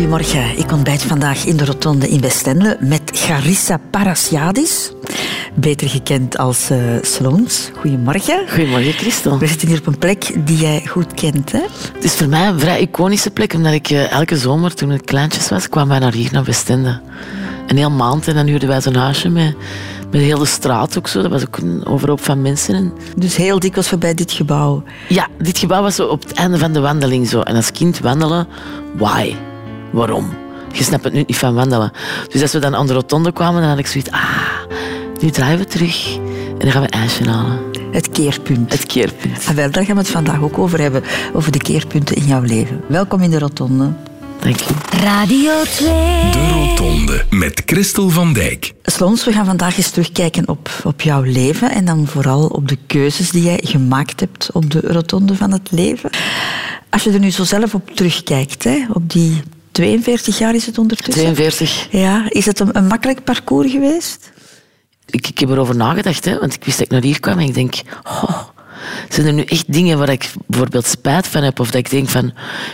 Goedemorgen, ik ontbijt vandaag in de Rotonde in Westende met Charissa Parasiadis, beter gekend als uh, Sloans. Goedemorgen. Goedemorgen, Christel. We zitten hier op een plek die jij goed kent, hè? Het is voor mij een vrij iconische plek, omdat ik uh, elke zomer, toen ik kleintjes was, kwam wij naar hier, naar Westende. Een heel maand en dan huurden wij zo'n huisje met, met de hele straat ook zo. Dat was ook een overhoop van mensen. En... Dus heel dikwijls voorbij dit gebouw? Ja, dit gebouw was zo op het einde van de wandeling zo. En als kind wandelen, why? Waarom? Je snapt het nu niet van wandelen. Dus als we dan aan de rotonde kwamen, dan had ik zoiets... Ah, nu draaien we terug. En dan gaan we ijsje halen. Het keerpunt. Het keerpunt. Ah, wel, daar gaan we het vandaag ook over hebben. Over de keerpunten in jouw leven. Welkom in de rotonde. Dank je. Radio 2. De Rotonde met Christel van Dijk. Slons, we gaan vandaag eens terugkijken op, op jouw leven en dan vooral op de keuzes die jij gemaakt hebt op de rotonde van het leven. Als je er nu zo zelf op terugkijkt, hè, op die 42 jaar is het ondertussen. 42. Ja, is het een, een makkelijk parcours geweest? Ik, ik heb erover nagedacht, hè, want ik wist dat ik naar hier kwam en ik denk... Oh, zijn er nu echt dingen waar ik bijvoorbeeld spijt van heb? Of dat ik denk van...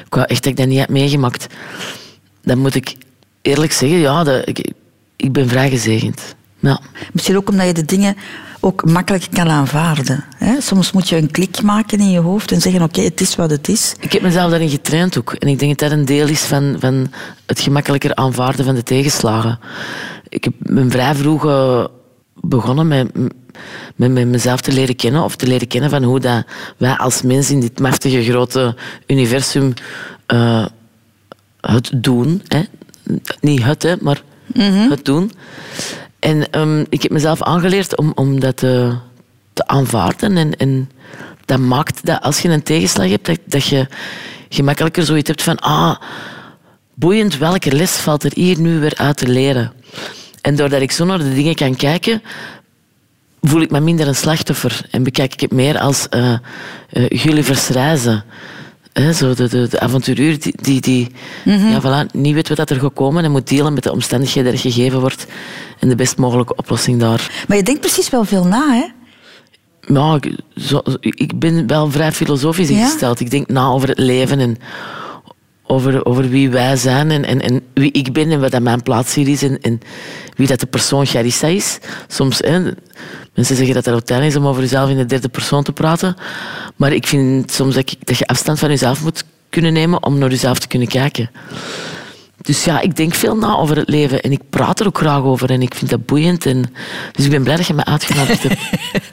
Ik wou echt dat ik dat niet heb meegemaakt. Dan moet ik eerlijk zeggen, ja, dat, ik, ik ben vrij gezegend. Ja. Misschien ook omdat je de dingen ook makkelijk kan aanvaarden. Hè? Soms moet je een klik maken in je hoofd en zeggen: Oké, het is wat het is. Ik heb mezelf daarin getraind ook. En ik denk dat dat een deel is van, van het gemakkelijker aanvaarden van de tegenslagen. Ik heb, ben vrij vroeg uh, begonnen met, met, met, mezelf te leren kennen. Of te leren kennen van hoe dat wij als mens in dit machtige grote universum uh, het doen. Hè? Niet het, hè, maar mm -hmm. het doen. En um, ik heb mezelf aangeleerd om, om dat te, te aanvaarden. En, en, dat maakt dat als je een tegenslag hebt, dat, dat je gemakkelijker zoiets hebt van... Ah, boeiend, welke les valt er hier nu weer uit te leren? En doordat ik zo naar de dingen kan kijken, voel ik me minder een slachtoffer. En bekijk ik het meer als uh, uh, Gullivers reizen. Zo de, de, de avonturier die, die, die mm -hmm. ja, voilà, niet weet wat er gaat komen en moet delen met de omstandigheden die er gegeven wordt en de best mogelijke oplossing daar. Maar je denkt precies wel veel na, hè? Ja, ik, zo, ik ben wel vrij filosofisch ingesteld. Ja? Ik denk na over het leven en over, over wie wij zijn en, en, en wie ik ben en wat dat mijn plaats hier is en, en wie dat de persoon Charissa is. Soms, hè, mensen zeggen dat het uiteindelijk is om over jezelf in de derde persoon te praten. Maar ik vind soms dat je afstand van jezelf moet kunnen nemen om naar jezelf te kunnen kijken. Dus ja, ik denk veel na over het leven en ik praat er ook graag over en ik vind dat boeiend. En, dus ik ben blij dat je me uitgenodigd hebt.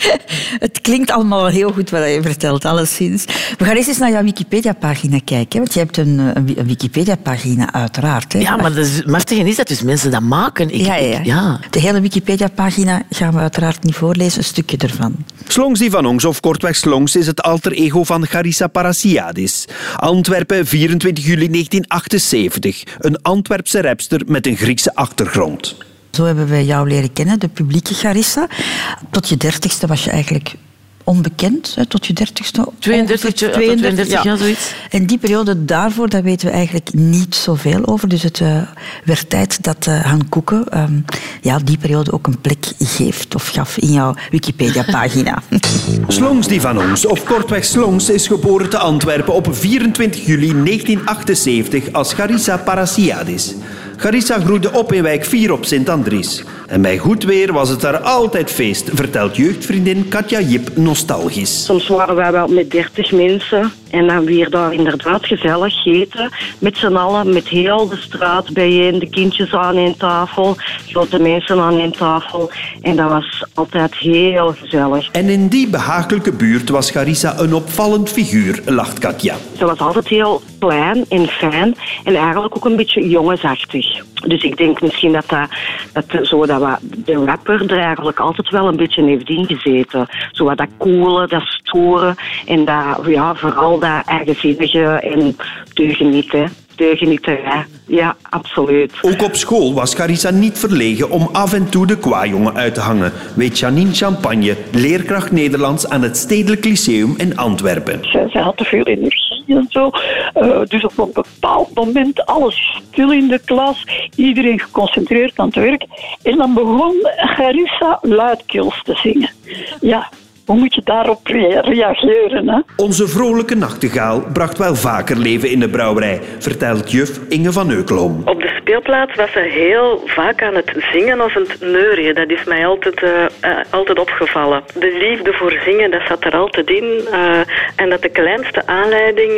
het klinkt allemaal heel goed wat je vertelt, alleszins. We gaan eerst eens naar jouw Wikipedia-pagina kijken, want je hebt een, een Wikipedia-pagina uiteraard. Hè? Ja, maar het machtige is dat dus mensen dat maken. Ik, ja, ja. Ik, ja. De hele Wikipedia-pagina gaan we uiteraard niet voorlezen, een stukje ervan. Slongs Divanongs, of kortweg Slongs, is het alter ego van Charissa Parasiadis. Antwerpen, 24 juli 1978. Een Antwerpse rapster met een Griekse achtergrond. Zo hebben wij jou leren kennen, de publieke Charissa. Tot je dertigste was je eigenlijk onbekend, hè, tot je dertigste. 32, 32, 32 ja. zoiets. En die periode daarvoor, daar weten we eigenlijk niet zoveel over. Dus het uh, werd tijd dat uh, Han Koeken um, ja, die periode ook een plek geeft of gaf in jouw Wikipedia-pagina. Slongs die van ons, of kortweg Slongs, is geboren te Antwerpen op 24 juli 1978 als Charissa Parasiadis. Charissa groeide op in wijk 4 op Sint-Andries. En bij goed weer was het daar altijd feest, vertelt jeugdvriendin Katja Jip nostalgisch. Soms waren wij wel met 30 mensen en dan weer daar inderdaad gezellig eten. Met z'n allen, met heel de straat bijeen, de kindjes aan één tafel, grote mensen aan één tafel. En dat was altijd heel gezellig. En in die behagelijke buurt was Charissa een opvallend figuur, lacht Katja. Ze was altijd heel klein en fijn en eigenlijk ook een beetje jongensachtig. Dus ik denk misschien dat, dat, zo dat wat de rapper er eigenlijk altijd wel een beetje heeft ingezeten. Zo wat dat coole, dat stoere en dat, ja, vooral dat eigenzinnige en deugenieten. Deugenieten, ja, absoluut. Ook op school was Carissa niet verlegen om af en toe de kwajongen uit te hangen, weet Janine Champagne, leerkracht Nederlands aan het Stedelijk Lyceum in Antwerpen. Ze, ze had te veel energie en zo. Uh, dus op een bepaald moment alles stil in de klas, iedereen geconcentreerd aan het werk. En dan begon Carissa luidkeels te zingen. Ja, hoe moet je daarop rea- reageren? Hè? Onze vrolijke nachtegaal bracht wel vaker leven in de brouwerij, vertelt juf Inge van Eukelom. Op de speelplaats was ze heel vaak aan het zingen of aan het neurien. Dat is mij altijd, eh, eh, altijd opgevallen. De liefde voor zingen, dat zat er altijd in. eh, en dat de kleinste aanleiding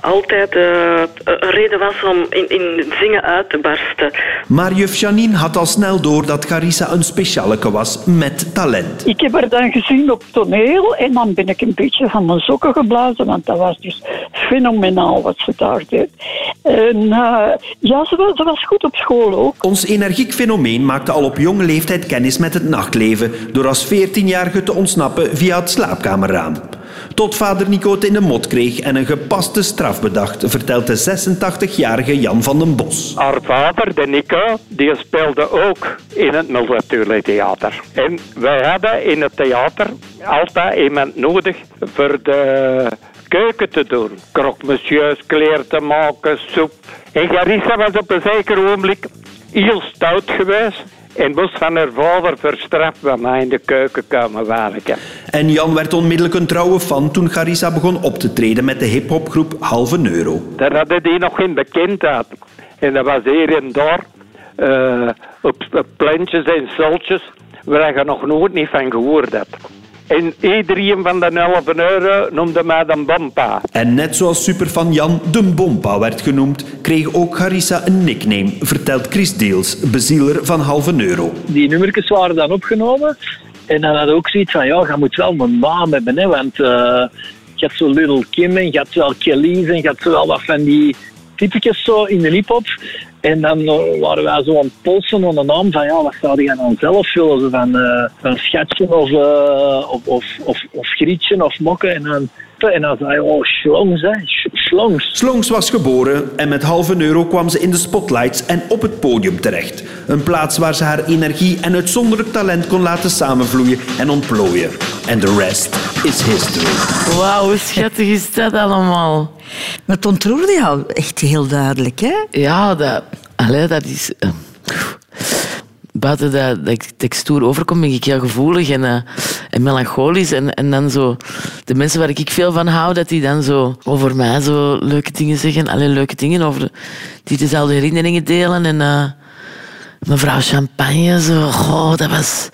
altijd eh, een reden was om in, in zingen uit te barsten. Maar juf Janine had al snel door dat Carissa een specialeke was met talent. Ik heb haar dan gezien op toneel en dan ben ik een beetje van mijn sokken geblazen, want dat was dus fenomenaal wat ze daar deed. En eh, ja, ze was, ze was goed op school ook. Ons energiek fenomeen maakte al op jonge leeftijd kennis met het nachtleven door als 14-jarige te ontsnappen via het slaapkamerraam. Tot vader Nico het in de mot kreeg en een gepaste straf bedacht, vertelt de 86-jarige Jan van den Bos. Haar vader, de Nico, die speelde ook in het Multatuli Theater. En wij hadden in het theater altijd iemand nodig voor de keuken te doen. Croque monsieurs, kleren te maken, soep. En Garissa was op een zeker ogenblik heel stout geweest. En moest van haar vader verstraft bij mij in de keuken komen werken. En Jan werd onmiddellijk een trouwe fan toen Carissa begon op te treden met de hip-hopgroep Halve Euro. Daar hadden die nog geen bekendheid. En dat was hier en daar eh, op, plantjes en zultjes waar je nog nooit niet van gehoord hebt. En iedereen van de 11 euro noemde mij dan Bompa. En net zoals superfan Jan de Bompa werd genoemd, kreeg ook Carissa een nickname, vertelt Chris Deels, bezieler van Halve Euro. die nummertjes waren dan opgenomen. En dan had ook zoiets van, ja, je moet wel een naam hebben, hè, want eh, je hebt zo Little Kim en je hebt wel Kelly's en je hebt zo wel wat van die typetjes zo in de hip-hop. En dan eh, waren wij zo aan het polsen de naam van, ja, wat zou je dan zelf willen? Zo van, eh, van Schatje of, eh, of, of, of, of Grietje of Mokken. En dan, en dan zei je, oh, slongs, hè, slongs. Slongs was geboren en met Halve Euro kwam ze in de spotlights en op het podium terecht. Een plaats waar ze haar energie en uitzonderlijk talent kon laten samenvloeien en ontplooien. En de rest is history. Wauw, hoe schattig is dat allemaal? Maar het ontroerde jou echt heel duidelijk, hè? Ja, dat, allee, dat is... eh, buiten dat, dat ik textuur overkom, ben ik heel gevoelig en, eh, en melancholisch. En, en dan zo... De mensen waar ik veel van hou, dat die dan zo over mij zo leuke dingen zeggen. Alleen leuke dingen over... Die dezelfde herinneringen delen. En eh, mevrouw Champagne, zo... Goh, dat was...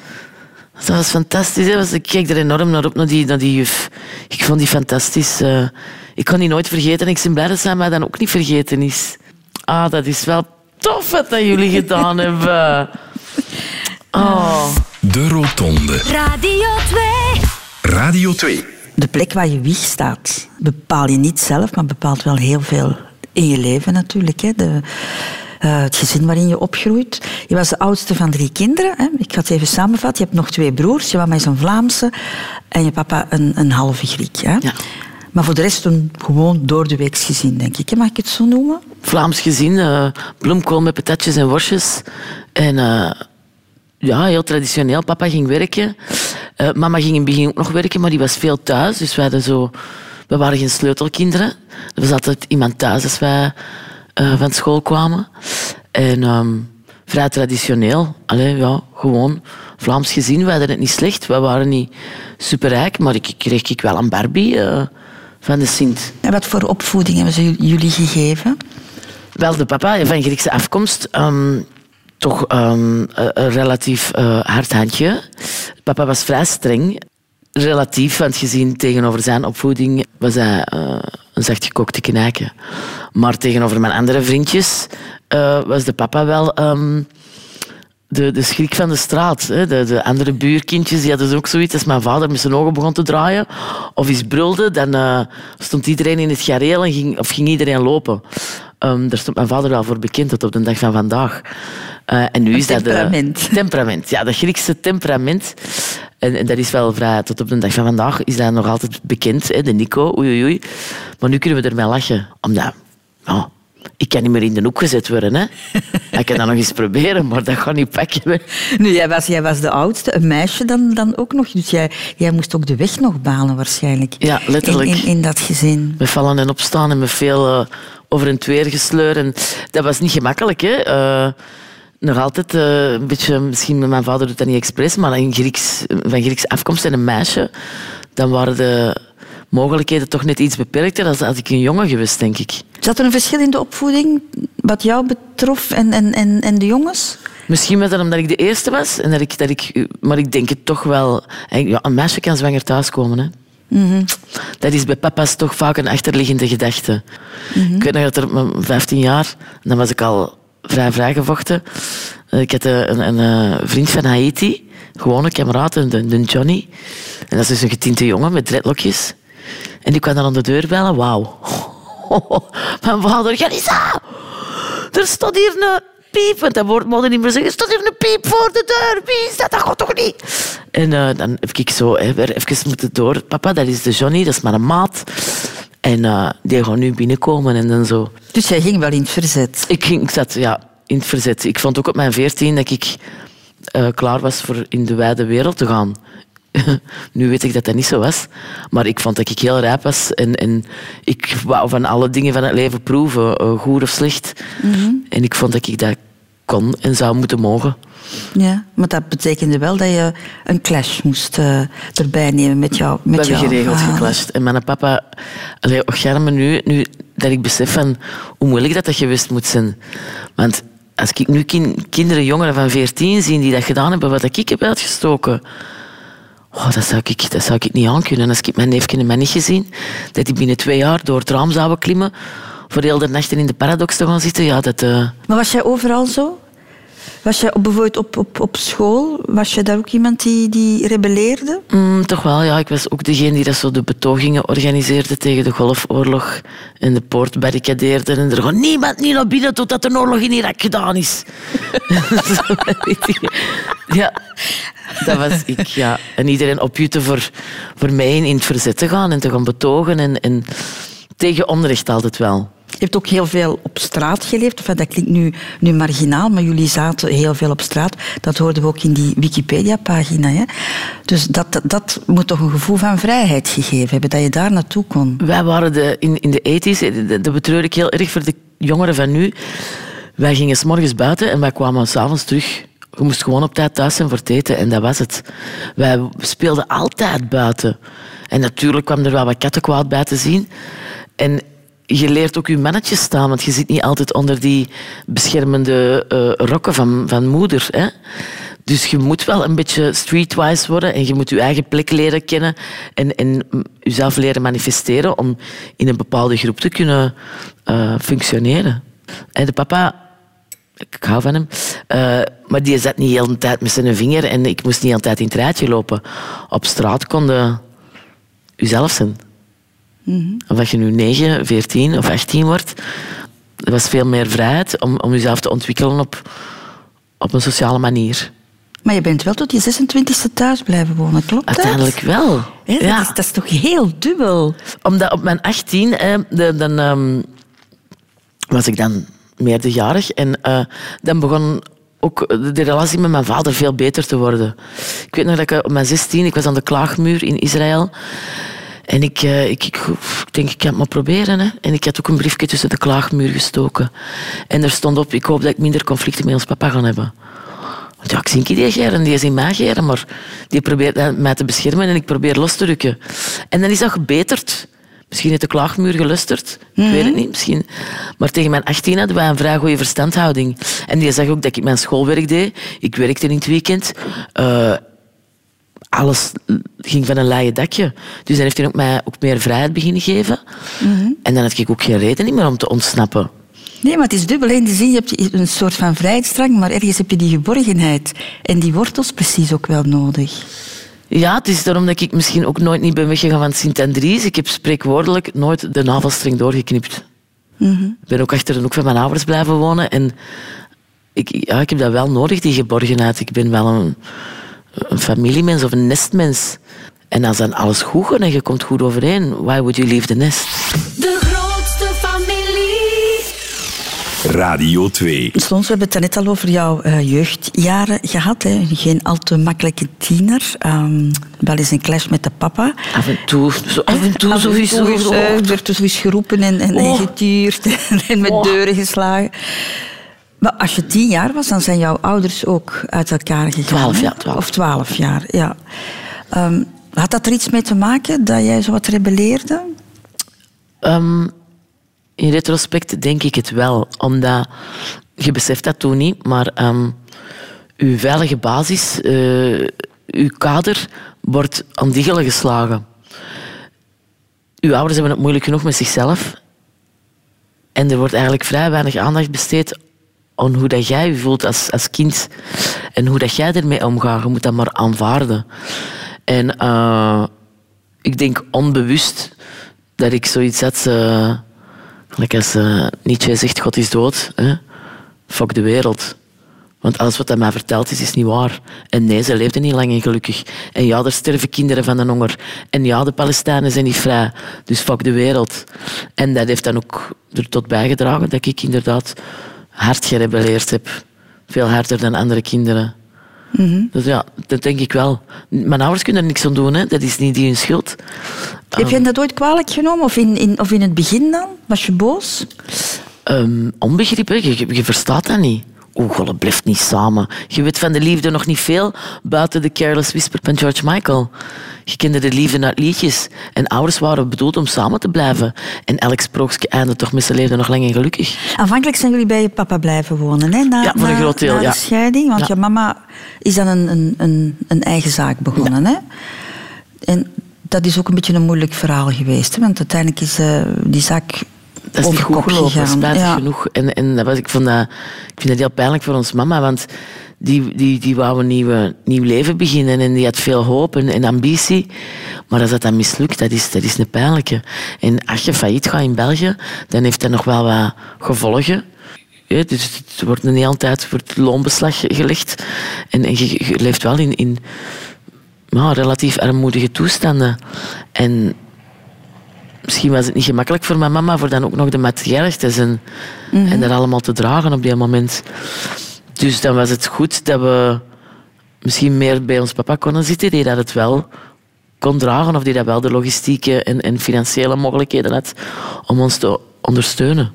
Dat was fantastisch. Hè? Ik keek er enorm naar op, naar die, naar die juf. Ik vond die fantastisch. eh. ik kon die nooit vergeten. En ik ben blij dat zij mij dan ook niet vergeten is. Ah, dat is wel tof wat dat jullie gedaan hebben. Oh. De Rotonde. Radio 2. Radio 2. De plek waar je wieg staat, bepaal je niet zelf, maar bepaalt wel heel veel in je leven natuurlijk. Hè. De, eh, het gezin waarin je opgroeit. Je was de oudste van drie kinderen. Hè. Ik ga het even samenvatten. Je hebt nog twee broers. Je mama is een Vlaamse en je papa een, een halve Griek. Hè. Ja. Maar voor de rest een gewoon door de weeks gezin, denk ik. Mag ik het zo noemen? Vlaams gezin, eh, bloemkool met patatjes en worstjes. En eh, ja, heel traditioneel. Papa ging werken. Eh, mama ging in het begin ook nog werken, maar die was veel thuis. Dus wij hadden zo... We waren geen sleutelkinderen. Er was altijd iemand thuis als wij eh, van school kwamen. En ehm, vrij traditioneel. Allee, ja, gewoon Vlaams gezin. We hadden het niet slecht. We waren niet superrijk, maar ik kreeg ik wel een Barbie eh, van de Sint. En wat voor opvoeding hebben ze jullie gegeven? Wel, de papa van Griekse afkomst. ehm, toch ehm, een een relatief eh, hard handje. Papa was vrij streng. Relatief, want gezien tegenover zijn opvoeding was hij eh, een zachtgekookte knijken. Maar tegenover mijn andere vriendjes eh, was de papa wel ehm, de, de schrik van de straat. Hè. De, de andere buurkindjes die hadden ook zoiets. Als mijn vader met zijn ogen begon te draaien of iets brulde, dan eh, stond iedereen in het gareel en ging, of ging iedereen lopen. Ehm, daar stond mijn vader wel voor bekend tot op de dag van vandaag. Eh, en nu is dat... de- temperament. temperament, ja, dat Griekse temperament. En, en dat is wel vrij, tot op de dag van vandaag is dat nog altijd bekend, hè, de Nico, oei, oei, oei. Maar nu kunnen we ermee lachen, omdat... ja, ik kan niet meer in de hoek gezet worden. Hè. Ik kan dat nog eens proberen, maar dat gaat niet pakken. hè. Nu, jij was, jij was de oudste, een meisje dan, dan ook nog. Dus jij, jij moest ook de weg nog banen waarschijnlijk. Ja, letterlijk. In, in, in dat gezin. Met vallen en opstaan en met veel eh, over en weer gesleur. En dat was niet gemakkelijk. Hè. Eh, nog altijd eh, een beetje, misschien met mijn vader doet dat niet expres, maar een Grieks, van Grieks afkomst en een meisje, dan waren de mogelijkheden toch net iets beperkter dan als ik een jongen geweest, denk ik. Zat er een verschil in de opvoeding wat jou betrof en, en, en, en de jongens? Misschien was dat omdat ik de eerste was, en dat ik, dat ik, maar ik denk het toch wel. Ja, een meisje kan zwanger thuiskomen. Hè. Mhm. Dat is bij papa's toch vaak een achterliggende gedachte. Mhm. Ik weet nog dat er op mijn 15 jaar, dan was ik al vrij vrijgevochten. Eh, Ik had eh, een, een, eh, vriend van Haiti, gewone kameraad, een, Johnny. En dat is dus een getinte jongen met dreadlokjes. En die kwam dan aan de deur bellen. Wauw. Mijn vader, Janissa, er staat hier een piep. Want dat woord mocht niet meer zeggen. Er staat hier een piep voor de deur. Wie is dat? Dat gaat toch niet? En eh, dan heb ik zo hè, weer even moeten door. Papa, dat is de Johnny, dat is mijn maat. En eh, die gaat nu binnenkomen en dan zo. Dus jij ging wel in het verzet. Ik, ging, ik zat ja, in het verzet. Ik vond ook op mijn veertien dat ik eh, klaar was voor in de wijde wereld te gaan. Nu weet ik dat dat niet zo was. Maar ik vond dat ik heel rijp was. En, en ik wou van alle dingen van het leven proeven, eh, goed of slecht. En ik vond dat ik dat kon en zou moeten mogen. Ja, maar dat betekende wel dat je een clash moest eh, erbij nemen met jou. We Met hebben jou. geregeld Ah. geclashed. En mijn papa, allee, och me nu, nu dat ik besef van hoe moeilijk dat, dat geweest moet zijn. Want als ik nu kin- kinderen, jongeren van 14 zie die dat gedaan hebben wat ik heb uitgestoken, oh, dat, zou ik, dat zou ik niet aankunnen. Als ik mijn neefje en mijn nichtje zie, dat die binnen twee jaar door het raam zouden klimmen, voor heel de nachten in de paradox te gaan zitten, ja, dat... eh, Maar was jij overal zo? Was jij op, bijvoorbeeld op, op, op school, was jij daar ook iemand die, die rebelleerde? Mm, toch wel, ja. Ik was ook degene die dat zo de betogingen organiseerde tegen de Golfoorlog en de poort barricadeerde. En er gewoon niemand niet naar binnen totdat de oorlog in Irak gedaan is. Je. ja, dat was ik, ja. En iedereen opjutte voor, voor mij in het verzet te gaan en te gaan betogen. En, en tegen onrecht altijd wel. Je hebt ook heel veel op straat geleefd. Dat klinkt nu, nu marginaal, maar jullie zaten heel veel op straat. Dat hoorden we ook in die Wikipedia-pagina. Dus dat, dat, moet toch een gevoel van vrijheid gegeven hebben, dat je daar naartoe kon. Wij waren de, in, in de 80s, dat betreur ik heel erg voor de jongeren van nu. Wij gingen s morgens buiten en wij kwamen s'avonds terug. Je moest gewoon op tijd thuis zijn voor het eten en dat was het. Wij speelden altijd buiten. En natuurlijk kwam er wel wat kattenkwaad bij te zien. En je leert ook je mannetjes staan, want je zit niet altijd onder die beschermende eh, rokken van, van moeder. Hè? Dus je moet wel een beetje streetwise worden en je moet je eigen plek leren kennen en, en jezelf leren manifesteren om in een bepaalde groep te kunnen eh, functioneren. En de papa, ik hou van hem, eh, maar die zat niet de hele tijd met zijn vinger en ik moest niet altijd in het rijtje lopen. Op straat kon je Of dat je nu 9, 14 of 18 wordt, er was veel meer vrijheid om, om jezelf te ontwikkelen op, op een sociale manier. Maar je bent wel tot je 26e thuis blijven wonen, klopt dat? Uiteindelijk wel. Hè, dat, ja. is, dat is toch heel dubbel? Omdat op mijn 18 eh, de, dan, ehm, was ik dan meerderjarig en eh, dan begon ook de relatie met mijn vader veel beter te worden. Ik weet nog dat ik op mijn 16, ik was aan de klaagmuur in Israël. En ik, eh, ik, ik, ik denk, ik kan het maar proberen. Hè. En ik had ook een briefje tussen de klaagmuur gestoken. En er stond op, ik hoop dat ik minder conflicten met ons papa ga hebben. Want ja, ik zie die geren, die is in mij geren, maar die probeert mij te beschermen en ik probeer los te rukken. En dan is dat gebeterd. Misschien heeft de klaagmuur gelusterd. Ik weet het niet, misschien. Maar tegen mijn 18 hadden wij een vrij goede verstandhouding. En die zag ook dat ik mijn schoolwerk deed. Ik werkte in het weekend. Eh, alles ging van een laaie dakje. Dus dan heeft hij ook mij ook meer vrijheid beginnen geven. En dan had ik ook geen reden meer om te ontsnappen. Nee, maar het is dubbel. In de zin, je hebt een soort van vrijheidsdrang, maar ergens heb je die geborgenheid. En die wortels precies ook wel nodig. Ja, het is daarom dat ik misschien ook nooit niet ben weggegaan van Sint-Andries. Ik heb spreekwoordelijk nooit de navelstreng doorgeknipt. Ik ben ook achter de hoek van mijn ouders blijven wonen. En ik, ja, ik heb dat wel nodig, die geborgenheid. Ik ben wel een, een familiemens of een nestmens. En als dan alles goed gaat en je komt goed overeen, why would you leave the nest? De grootste familie. Radio 2. Slons, we hebben het net al over jouw eh, jeugdjaren gehad. Hè. Geen al te makkelijke tiener. Ehm, wel eens een clash met de papa. Af en toe, zo af en toe, zo is Af en toe zo. is, werd er eens geroepen en, en, en Oh. getuurd en met Oh. deuren geslagen. Maar als je tien jaar was, dan zijn jouw ouders ook uit elkaar gegaan. Twaalf jaar, twaalf. Of twaalf jaar, ja. Ehm, had dat er iets mee te maken dat jij zo wat rebelleerde? Ehm, in retrospect denk ik het wel, omdat je beseft dat toen niet, maar ehm uw veilige basis, eh, uw kader, wordt aan diggelen geslagen. Uw ouders hebben het moeilijk genoeg met zichzelf. En er wordt eigenlijk vrij weinig aandacht besteed aan hoe dat jij je voelt als, als kind. En hoe dat jij ermee omgaat. Je moet dat maar aanvaarden. En eh, ik denk onbewust dat ik zoiets had... gelijk als eh, Nietzsche zegt, God is dood. Hè? Fuck de wereld. Want alles wat hij mij vertelt is, is niet waar. En nee, ze leefden niet lang en gelukkig. En ja, er sterven kinderen van de honger. En ja, de Palestijnen zijn niet vrij. Dus fuck de wereld. En dat heeft dan ook er tot bijgedragen dat ik inderdaad hard gerebelleerd heb. Veel harder dan andere kinderen. Dus ja, dat denk ik wel. Mijn ouders kunnen er niks aan doen, hè. dat is niet hun schuld. Heb je dat ooit kwalijk genomen? Of in, in, of in het begin dan? Was je boos? Ehm, onbegrip, hè. Je, je, je verstaat dat niet. Oeh, God, blijft niet samen. Je weet van de liefde nog niet veel buiten de Careless Whisper van George Michael. Je kende de liefde uit liedjes. En ouders waren bedoeld om samen te blijven. En elk sprookje eindigde toch met zijn leven nog lang en gelukkig. Aanvankelijk zijn jullie bij je papa blijven wonen, hè? Na, Ja, voor een groot deel, na ja. de scheiding. Want Ja. je mama is dan een, een, een, een eigen zaak begonnen, hè? En dat is ook een beetje een moeilijk verhaal geweest, hè? Want uiteindelijk is eh, die zaak Dat is niet goed gelopen, gegaan. spijtig Ja. genoeg. En, en dat was, ik, vond dat, ik vind dat heel pijnlijk voor ons mama, want die, die, die wou een nieuwe, nieuw leven beginnen en die had veel hoop en, en ambitie. Maar als dat dan mislukt, dat is, dat is een pijnlijke. En als je failliet gaat in België, dan heeft dat nog wel wat gevolgen. Ja, dus het wordt een hele tijd voor het loonbeslag gelegd. En, en je, je leeft wel in, in ja, relatief armoedige toestanden. En misschien was het niet gemakkelijk voor mijn mama voor dan ook nog de materiële en, en dat allemaal te dragen op die moment. Dus dan was het goed dat we misschien meer bij ons papa konden zitten, die dat het wel kon dragen of die dat wel de logistieke en, en financiële mogelijkheden had om ons te ondersteunen.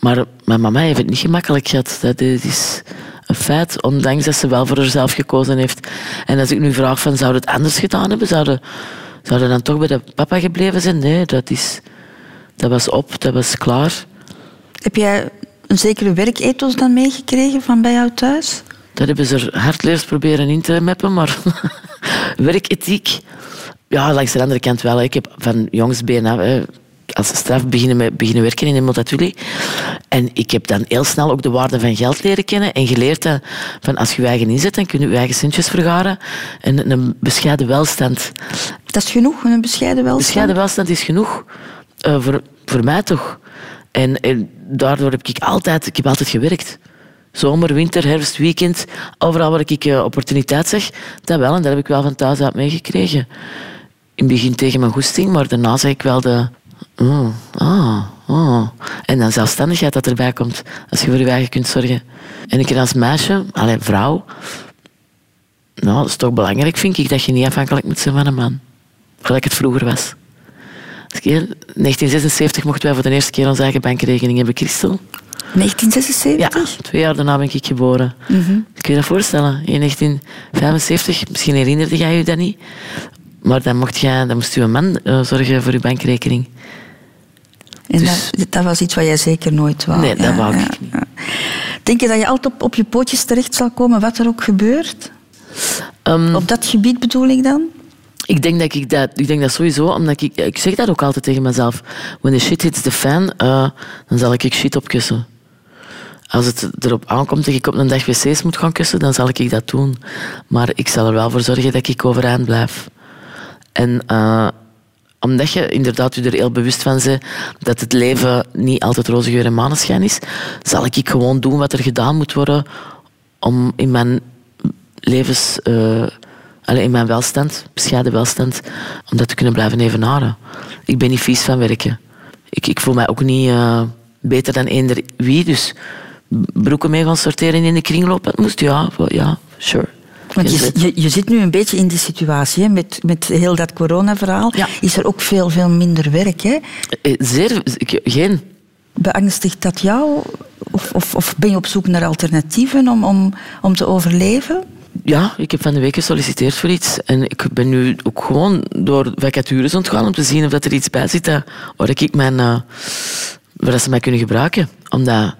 Maar mijn mama heeft het niet gemakkelijk gehad. Dat is een feit, ondanks dat ze wel voor zichzelf gekozen heeft. En als ik nu vraag van, zou het anders gedaan hebben? Zouden zouden dan toch bij de papa gebleven zijn? Nee, dat, is, dat was op, dat was klaar. Heb jij een zekere werkethos dan meegekregen van bij jou thuis? Dat hebben ze er hardleers proberen in te mappen, maar werkethiek... Ja, langs de andere kant wel. Ik heb van jongsbeen af, hè, als straf beginnen, met, beginnen werken in een multatuli. En ik heb dan heel snel ook de waarde van geld leren kennen en geleerd dat van als je je eigen inzet, dan kun je je eigen centjes vergaren. En een bescheiden welstand. Dat is genoeg, een bescheiden welstand? Bescheiden welstand is genoeg. Eh, voor, voor mij toch. En, en daardoor heb ik altijd, ik heb altijd gewerkt. Zomer, winter, herfst, weekend. Overal waar ik eh, opportuniteit zag, dat wel. En dat heb ik wel van thuis uit meegekregen. In het begin tegen mijn goesting, maar daarna zeg ik wel de... Oh, ah, oh. En dan zelfstandigheid dat erbij komt. Als je voor je eigen kunt zorgen. En ik als meisje, alleen vrouw... Nou, dat is toch belangrijk, vind ik, dat je niet afhankelijk moet zijn van een man. Gelijk het vroeger was. Heel- 1976 mochten wij voor de eerste keer onze eigen bankrekening hebben, Christel. 1976? Ja, twee jaar daarna ben ik geboren. Kun je je dat voorstellen? In 1975, misschien herinnerde jij je dat niet. Maar dan, mocht jij, dan moest je een man eh, zorgen voor je bankrekening. En Dus- dat, dat was iets wat jij zeker nooit wou. Nee, dat wou ik niet. ja. Denk je dat je altijd op, op je pootjes terecht zal komen, wat er ook gebeurt? Ehm, Op dat gebied bedoel ik dan? Ik denk dat ik dat, ik denk dat sowieso, omdat ik, ik zeg dat ook altijd tegen mezelf. When the shit hits the fan, eh, dan zal ik shit opkussen. Als het erop aankomt dat ik op een dag wc's moet gaan kussen, dan zal ik dat doen. Maar ik zal er wel voor zorgen dat ik overeind blijf. En eh, omdat je inderdaad je er heel bewust van bent dat het leven niet altijd roze geur en maneschijn is, zal ik gewoon doen wat er gedaan moet worden om in mijn levens... allee, in mijn welstand, bescheiden welstand, om dat te kunnen blijven evenaren. Ik ben niet vies van werken. Ik, ik voel mij ook niet eh, beter dan eender wie, dus broeken mee gaan sorteren in de kringloop, dat moest, ja, ja, sure. Want je, je, je zit nu een beetje in die situatie. Hè? Met, met heel dat coronaverhaal Ja. is er ook veel, veel minder werk. Hè? Eh, Zeer, ik- geen. Beangstigt dat jou? Of, of, of ben je op zoek naar alternatieven om, om, om te overleven? Ja, ik heb van de week gesolliciteerd voor iets. En ik ben nu ook gewoon door vacatures ontgaan om te zien of dat er iets bij zit dat, waar ik mijn, eh, waar ze mij kunnen gebruiken. Omdat,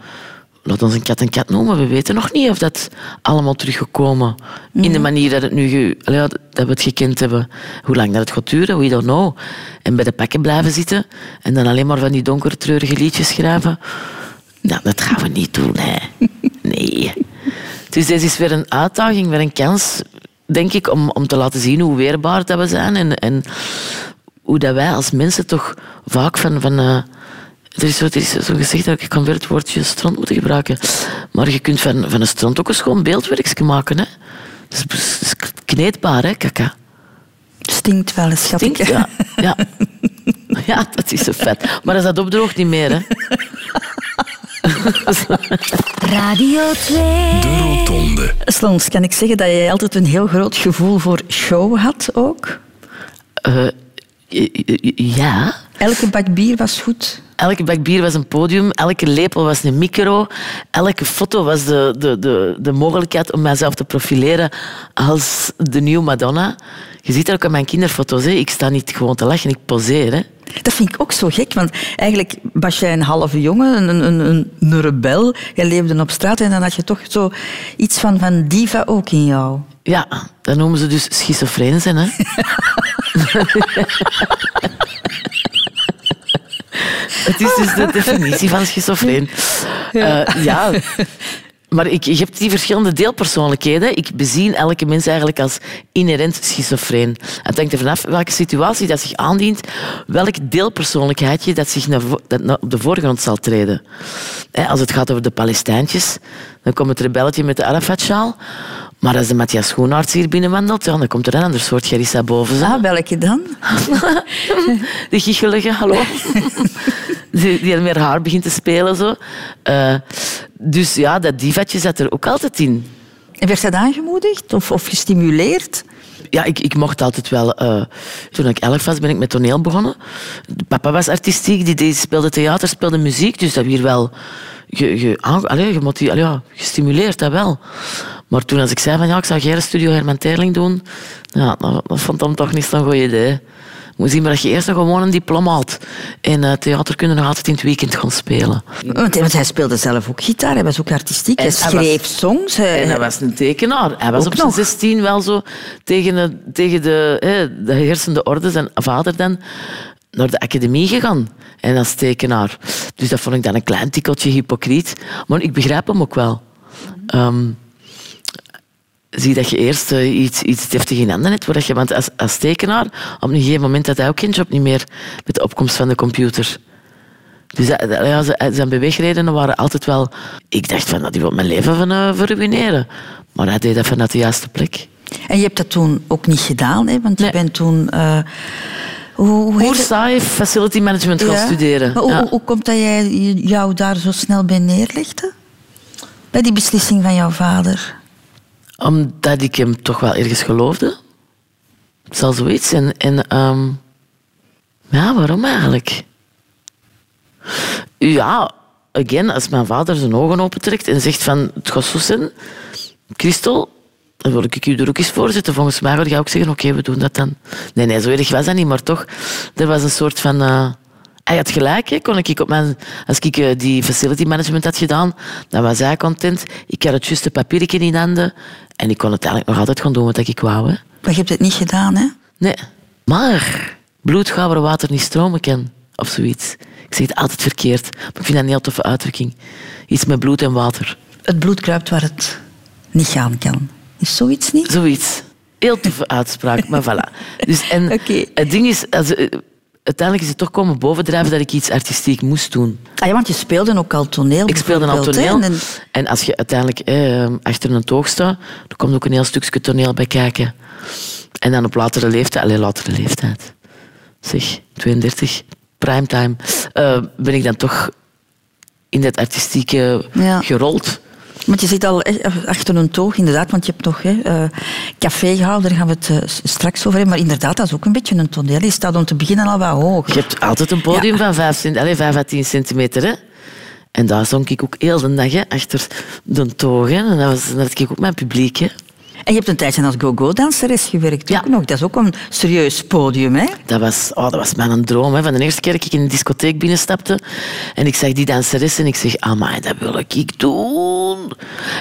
laat ons een kat een kat noemen, we weten nog niet of dat allemaal teruggekomen in de manier dat, het nu ge- allee, ja, dat we het gekend hebben. Hoe lang dat het gaat duren, we don't know. En bij de pakken blijven zitten en dan alleen maar van die donkere, treurige liedjes schrijven. Nou, dat gaan we niet doen, hè. Nee. Dus deze is weer een uitdaging, weer een kans, denk ik, om, om te laten zien hoe weerbaar dat we zijn. En, en hoe dat wij als mensen toch vaak van... van eh, er is, zo, er is zo gezegd dat ik kan weer het woordje strand moeten gebruiken. Maar je kunt van, van een strand ook een schoon beeldwerkje maken. Hè? Dat is, dat is kneedbaar, hè, kaka. Stinkt wel eens, schat ik. Stinkt, ja. ja. Ja, dat is zo vet. Maar als dat opdroogt, niet meer, hè. Radio 2. De Rotonde. Slons, kan ik zeggen dat jij altijd een heel groot gevoel voor show had ook? Eh, ja. Elke bak bier was goed. Elke bak bier was een podium, elke lepel was een micro, elke foto was de, de, de, de mogelijkheid om mijzelf te profileren als de nieuwe Madonna. Je ziet dat ook aan mijn kinderfoto's. Hè. Ik sta niet gewoon te lachen, ik poseer. Hè. Dat vind ik ook zo gek, want eigenlijk was jij een halve jongen, een, een, een, een rebel. Jij leefde op straat en dan had je toch zo iets van, van diva ook in jou. Ja, dat noemen ze dus schizofreen zijn. Hè. Het is dus de definitie van schizofreen. Ja. ja. Maar ik, je hebt die verschillende deelpersoonlijkheden. Ik bezien elke mens eigenlijk als inherent schizofreen. Het hangt er vanaf welke situatie dat zich aandient, welk deelpersoonlijkheidje dat zich naar, dat op de voorgrond zal treden. Als het gaat over de Palestijntjes, dan komt het rebelletje met de Arafat-sjaal. Maar als de Matthias Schoenaerts hier binnenwandelt, ja, dan komt er een ander soort Gerissa boven. zo. Ah, welke dan? De gichelige, hallo. die, die meer haar begint te spelen. Zo. Eh, dus ja, dat divatje zat er ook altijd in. En werd dat aangemoedigd of, of gestimuleerd? Ja, ik, ik mocht altijd wel... eh, toen ik elf was, ben ik met toneel begonnen. Papa was artistiek, die, die speelde theater, speelde muziek. Dus dat weer wel ge, ge, allee, gemotiv- allee, ja, gestimuleerd, dat wel. Maar toen als ik zei van ja, ik zou geen studio Herman doen, ja, dat, dat vond hem toch niet zo'n goed idee. Moet zien maar dat je eerst nog gewoon een diploma had. En eh, theater kunnen nog altijd in het weekend gaan spelen. Want, want hij speelde zelf ook gitaar, hij was ook artistiek. Hij En hij schreef songs. Hij, En hij was een tekenaar. Hij was op zijn nog. 16 wel zo tegen, de, tegen de, hè, de heersende orde, zijn vader dan, naar de academie gegaan. En als tekenaar. Dus dat vond ik dan een klein tikkeltje hypocriet. Maar ik begrijp hem ook wel. Ehm, zie dat je eerst eh, iets, iets deftig in handen hebt. waar je, want als, als tekenaar, op een gegeven moment had hij ook geen job niet meer met de opkomst van de computer. Dus dat- dat- ja, zijn beweegredenen waren altijd wel... Ik dacht van, dat die wil mijn leven van uh, verruineren. Maar hij deed dat vanuit de juiste plek. En je hebt dat toen ook niet gedaan, hè? want je bent toen... eh, hoe, hoe saai facility management gaan studeren. Maar hoe, Ja. hoe, hoe komt dat jij jou daar zo snel bij neerlegde? Bij die beslissing van jouw vader? Omdat ik hem toch wel ergens geloofde. Zal zoiets zijn. En ehm, ja, waarom eigenlijk? Ja, again, als mijn vader zijn ogen opentrekt en zegt van het gaat zo zijn, Christel, dan wil ik u er ook eens voor. Volgens mij ga ik ook zeggen, oké, we doen dat dan. Nee, nee, zo erg was dat niet, maar toch, er was een soort van... eh, hij had gelijk, hè. Kon ik op mijn, als ik eh, die facility management had gedaan, dan was hij content. Ik had het juiste papiertje in handen en ik kon het eigenlijk nog altijd gaan doen wat ik wou. Hè. Maar je hebt het niet gedaan, hè? Nee. Maar bloed gaat waar water niet stromen kan. Of zoiets. Ik zeg het altijd verkeerd, maar ik vind dat een heel toffe uitdrukking. Iets met bloed en water. Het bloed kruipt waar het niet gaan kan. Is zoiets niet? Zoiets. Heel toffe uitspraak, maar voilà. Dus, en. Het ding is, als, eh, uiteindelijk is het toch komen bovendrijven dat ik iets artistiek moest doen. Ah, ja, want je speelde ook al toneel. Ik speelde al toneel. En- En als je uiteindelijk eh, achter een toog staat, dan komt ook een heel stukje toneel bij kijken. En dan op latere leeftijd, alleen latere leeftijd, zeg, 32, primetime, eh, ben ik dan toch in dat artistieke Ja. gerold. Want je zit al eh, achter een toog, inderdaad, want je hebt nog hè, eh, café gehouden, daar gaan we het eh, straks over hebben. Maar inderdaad, dat is ook een beetje een toneel. Je staat om te beginnen al wat hoog. Je hebt altijd een podium van 5, cent, allez, 5 à 10 centimeter. Hè? En daar zong ik ook heel de dag hè, achter de toog. Hè. En dat, was, dat ik ook mijn publiek. Hè. En je hebt een tijdje als go-go-danseres gewerkt ook nog. Dat is ook een serieus podium, hè? Dat was, oh, dat was mijn droom. Hè. Van de eerste keer dat ik in een discotheek binnenstapte en ik zag die danseres en ik zeg, amai, dat wil ik doen.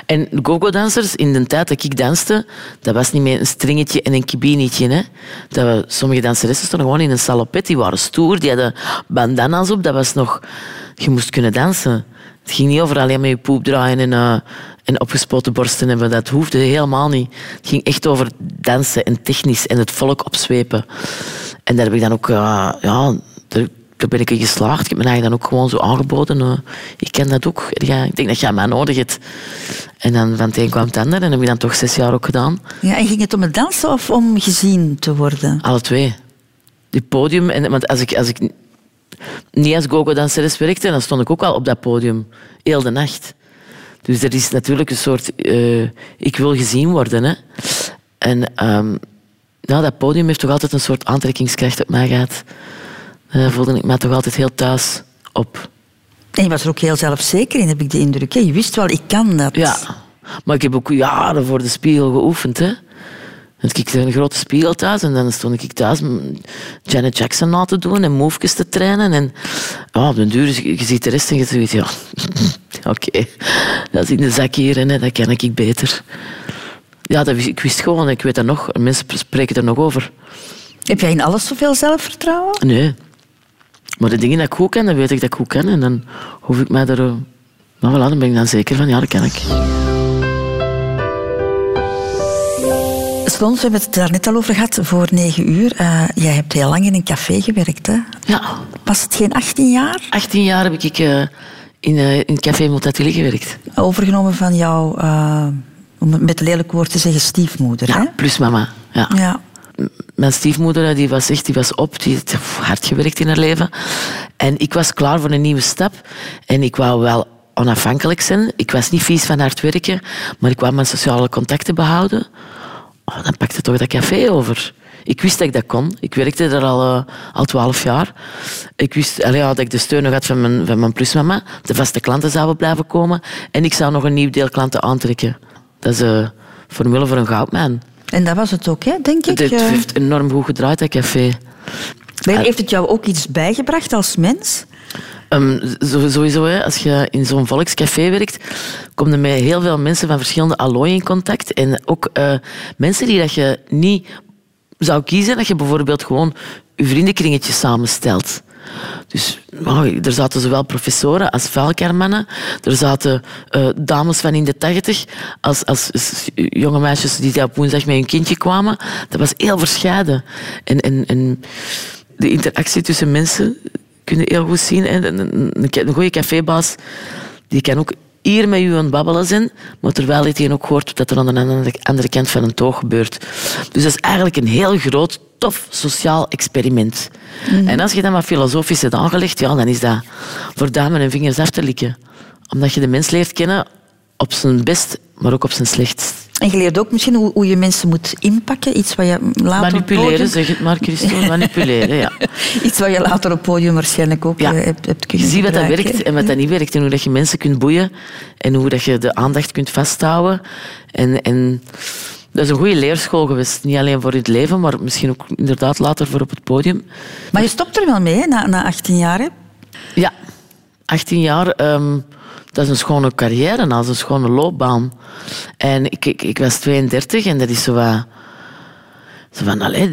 En go-go-dansers, in de tijd dat ik danste, dat was niet meer een stringetje en een kibinetje. Hè. Dat we, sommige danseressen stonden gewoon in een salopet, die waren stoer, die hadden bandana's op. Dat was nog... Je moest kunnen dansen. Het ging niet over alleen maar je poep draaien en, uh, en opgespoten borsten hebben. Dat hoefde helemaal niet. Het ging echt over dansen en technisch en het volk opzwepen. En daar heb ik dan ook... Uh, ja, daar, daar, ben ik in geslaagd. Ik heb me eigenlijk dan ook gewoon zo aangeboden. Uh, ik ken dat ook. Ja, ik denk dat jij mij nodig hebt. En dan van het een kwam het ander. En dat heb ik dan toch zes jaar ook gedaan. Ja, en ging het om het dansen of om gezien te worden? Alle twee. Die podium... En, want als ik, als ik niet als gogo-danseres werkte, dan stond ik ook al op dat podium. Heel de nacht. Dus er is natuurlijk een soort... Uh, ik wil gezien worden. Hè. En um, nou, dat podium heeft toch altijd een soort aantrekkingskracht op mij gehad. Daar voelde ik me toch altijd heel thuis op. En je was er ook heel zelfzeker in, heb ik de indruk. Je wist wel, ik kan dat. Ja, maar ik heb ook jaren voor de spiegel geoefend. Hè. Had ik een grote spiegel thuis en dan stond ik thuis Janet Jackson na te doen en movejes te trainen. En oh, op den duur, je ziet de rest en je zoiets, ja, oké, dat is in de zak hier en dat ken ik beter. Ja, dat, ik wist gewoon, ik weet dat nog, mensen spreken er nog over. Heb jij in alles zoveel zelfvertrouwen? Nee. Maar de dingen die ik goed ken, dan weet ik dat ik goed ken. En dan hoef ik mij er... Nou, voilà, dan ben ik dan zeker van, ja, dat ken ik. We hebben het daar net al over gehad, voor negen uur. Uh, jij hebt heel lang in een café gewerkt, hè? Ja. Was het geen 18 jaar? 18 jaar heb ik uh, in, uh, in Café Multatuli gewerkt. Overgenomen van jouw, om het met lelijk woord te zeggen, stiefmoeder, ja, hè? plus mama, ja. ja. Mijn stiefmoeder die was echt die was op, die had hard gewerkt in haar leven. En ik was klaar voor een nieuwe stap. En ik wou wel onafhankelijk zijn. Ik was niet vies van hard werken, maar ik wou mijn sociale contacten behouden oh, dan pakte toch dat café over. Ik wist dat ik dat kon. Ik werkte daar al, uh, al twaalf jaar. Ik wist allee, ja, dat ik de steun nog had van mijn, van mijn plusmama. De vaste klanten zouden blijven komen. En ik zou nog een nieuw deel klanten aantrekken. Dat is een uh, formule voor een goudmijn. En dat was het ook, hè, denk ik? Het heeft enorm goed gedraaid, dat café. Maar heeft het jou ook iets bijgebracht als mens? Um, sowieso, als je in zo'n volkscafé werkt, komen er met heel veel mensen van verschillende allooien in contact. En ook uh, mensen die dat je niet zou kiezen, dat je bijvoorbeeld gewoon je vriendenkringetje samenstelt. Dus oh, er zaten zowel professoren als vuilkarmannen. Er zaten uh, dames van in de tachtig als, als, als, jonge meisjes die op woensdag met hun kindje kwamen. Dat was heel verscheiden. En, en, en de interactie tussen mensen kun je heel goed zien. Een, een, een goede cafébaas die kan ook hier met u aan het babbelen zijn, maar terwijl hij ook hoort dat er aan de andere kant van een toog gebeurt. Dus dat is eigenlijk een heel groot, tof sociaal experiment. Mhm. En als je dat maar filosofisch hebt aangelegd, ja, dan is dat voor duimen en vingers af te likken. Omdat je de mens leert kennen op zijn best, maar ook op zijn slechtst. En je leert ook misschien hoe, hoe je mensen moet inpakken. Iets wat je later Manipuleren, podium... zeg het maar, Christine. Manipuleren, ja. Iets wat je later op podium waarschijnlijk ook ja. hebt, hebt kunnen Je ziet wat dat werkt en wat dat niet werkt. En hoe dat je mensen kunt boeien. En hoe dat je de aandacht kunt vasthouden. En, en dat is een goede leerschool geweest. Niet alleen voor het leven, maar misschien ook inderdaad later voor op het podium. Maar je stopt er wel mee, hè, na, na 18 jaar. Hè? Ja, 18 jaar... Um, dat is een schone carrière, dat is een schone loopbaan. En ik, ik, ik was 32 en dat is zo wat... Zo van, allee,